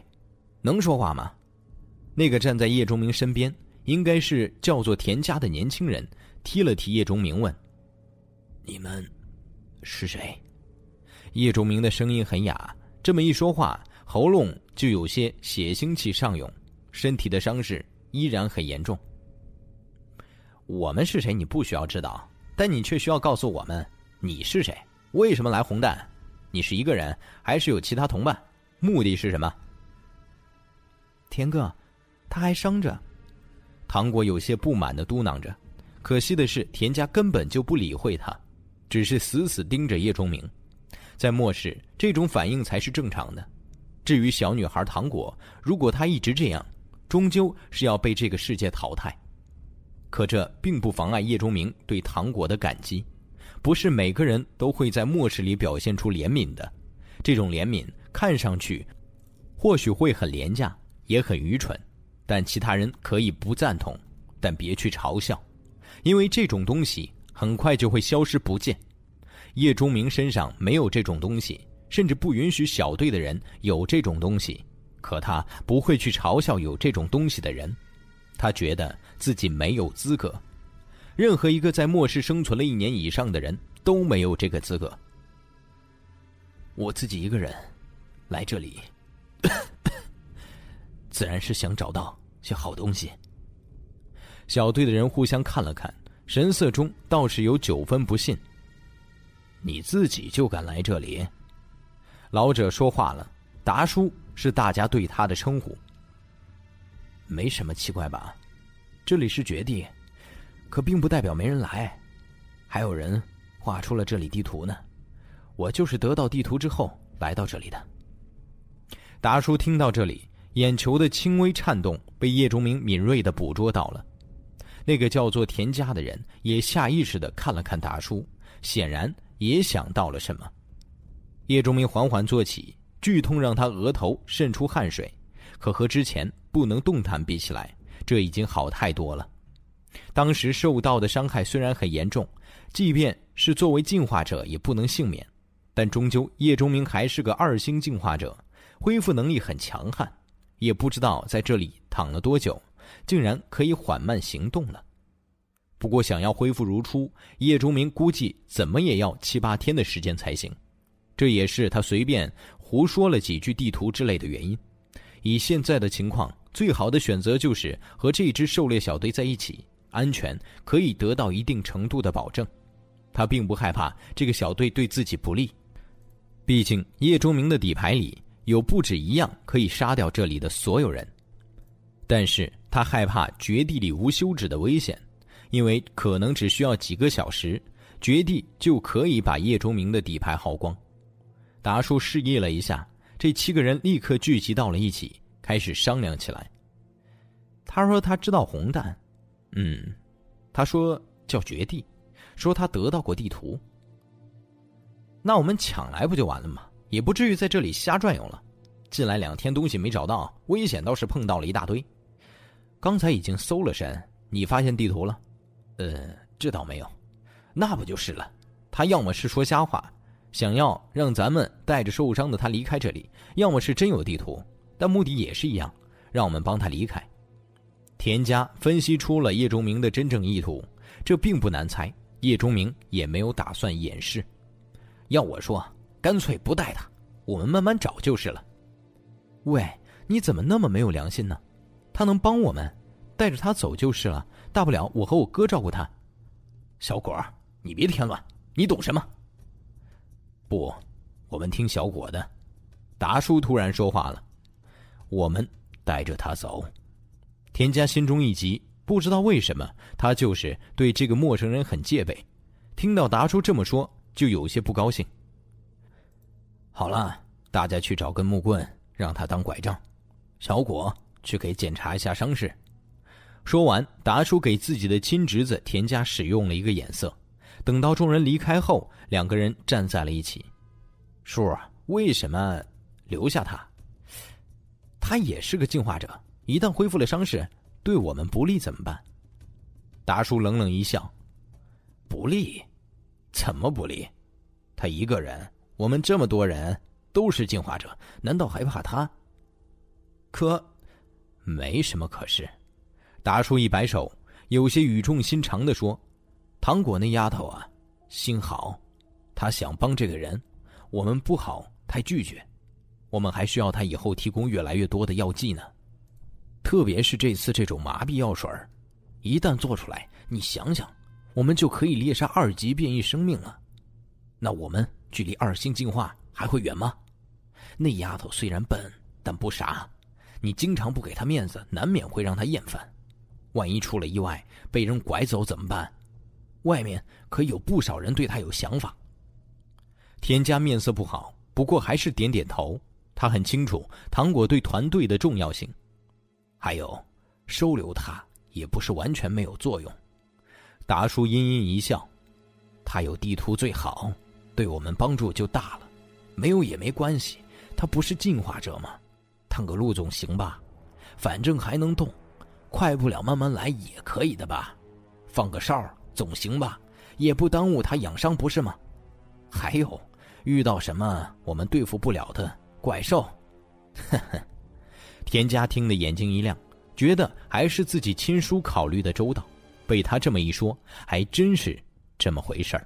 能说话吗？那个站在叶钟明身边，应该是叫做田家的年轻人，踢了踢叶钟明，问：“你们是谁？”叶钟明的声音很哑，这么一说话，喉咙就有些血腥气上涌，身体的伤势。依然很严重。我们是谁？你不需要知道，但你却需要告诉我们你是谁，为什么来红蛋？你是一个人，还是有其他同伴？目的是什么？田哥，他还伤着。糖果有些不满的嘟囔着。可惜的是，田家根本就不理会他，只是死死盯着叶钟明。在末世，这种反应才是正常的。至于小女孩糖果，如果她一直这样，终究是要被这个世界淘汰，可这并不妨碍叶钟明对糖果的感激。不是每个人都会在末世里表现出怜悯的，这种怜悯看上去或许会很廉价，也很愚蠢，但其他人可以不赞同，但别去嘲笑，因为这种东西很快就会消失不见。叶钟明身上没有这种东西，甚至不允许小队的人有这种东西。可他不会去嘲笑有这种东西的人，他觉得自己没有资格。任何一个在末世生存了一年以上的人都没有这个资格。我自己一个人来这里，自然是想找到些好东西。小队的人互相看了看，神色中倒是有九分不信。你自己就敢来这里？老者说话了，达叔。是大家对他的称呼，没什么奇怪吧？这里是绝地，可并不代表没人来，还有人画出了这里地图呢。我就是得到地图之后来到这里的。达叔听到这里，眼球的轻微颤动被叶钟明敏锐的捕捉到了。那个叫做田家的人也下意识的看了看达叔，显然也想到了什么。叶钟明缓缓坐起。剧痛让他额头渗出汗水，可和之前不能动弹比起来，这已经好太多了。当时受到的伤害虽然很严重，即便是作为进化者也不能幸免，但终究叶钟明还是个二星进化者，恢复能力很强悍。也不知道在这里躺了多久，竟然可以缓慢行动了。不过想要恢复如初，叶钟明估计怎么也要七八天的时间才行。这也是他随便。胡说了几句地图之类的原因，以现在的情况，最好的选择就是和这支狩猎小队在一起，安全可以得到一定程度的保证。他并不害怕这个小队对自己不利，毕竟叶钟明的底牌里有不止一样可以杀掉这里的所有人。但是他害怕绝地里无休止的危险，因为可能只需要几个小时，绝地就可以把叶钟明的底牌耗光。达叔示意了一下，这七个人立刻聚集到了一起，开始商量起来。他说他知道红蛋，嗯，他说叫绝地，说他得到过地图。那我们抢来不就完了吗？也不至于在这里瞎转悠了。进来两天东西没找到，危险倒是碰到了一大堆。刚才已经搜了山，你发现地图了？呃，这倒没有。那不就是了？他要么是说瞎话，想要让咱们带着受伤的他离开这里；要么是真有地图，但目的也是一样，让我们帮他离开。田家分析出了叶钟明的真正意图，这并不难猜。叶钟明也没有打算掩饰。要我说，干脆不带他，我们慢慢找就是了。喂，你怎么那么没有良心呢？他能帮我们，带着他走就是了。大不了我和我哥照顾他。小果，你别添乱，你懂什么？不，我们听小果的。达叔突然说话了：“我们带着他走。”田家心中一急，不知道为什么，他就是对这个陌生人很戒备。听到达叔这么说，就有些不高兴。好了，大家去找根木棍。让他当拐杖，小果去给检查一下伤势。说完，达叔给自己的亲侄子田家使用了一个眼色。等到众人离开后，两个人站在了一起。叔，为什么留下他？他也是个进化者，一旦恢复了伤势，对我们不利怎么办？达叔冷冷一笑：“不利？怎么不利？他一个人，我们这么多人。”都是进化者，难道还怕他？可，没什么可是。达叔一摆手，有些语重心长的说：“糖果那丫头啊，心好，她想帮这个人，我们不好太拒绝。我们还需要她以后提供越来越多的药剂呢，特别是这次这种麻痹药水一旦做出来，你想想，我们就可以猎杀二级变异生命了。那我们距离二星进化还会远吗？”那丫头虽然笨，但不傻。你经常不给她面子，难免会让她厌烦。万一出了意外，被人拐走怎么办？外面可有不少人对她有想法。田家面色不好，不过还是点点头。他很清楚糖果对团队的重要性，还有收留他也不是完全没有作用。达叔阴阴一笑：“他有地图最好，对我们帮助就大了。没有也没关系。”他不是进化者吗？探个路总行吧，反正还能动，快不了慢慢来也可以的吧。放个哨总行吧，也不耽误他养伤不是吗？还有，遇到什么我们对付不了的怪兽，呵呵。田家听得眼睛一亮，觉得还是自己亲叔考虑的周到。被他这么一说，还真是这么回事儿。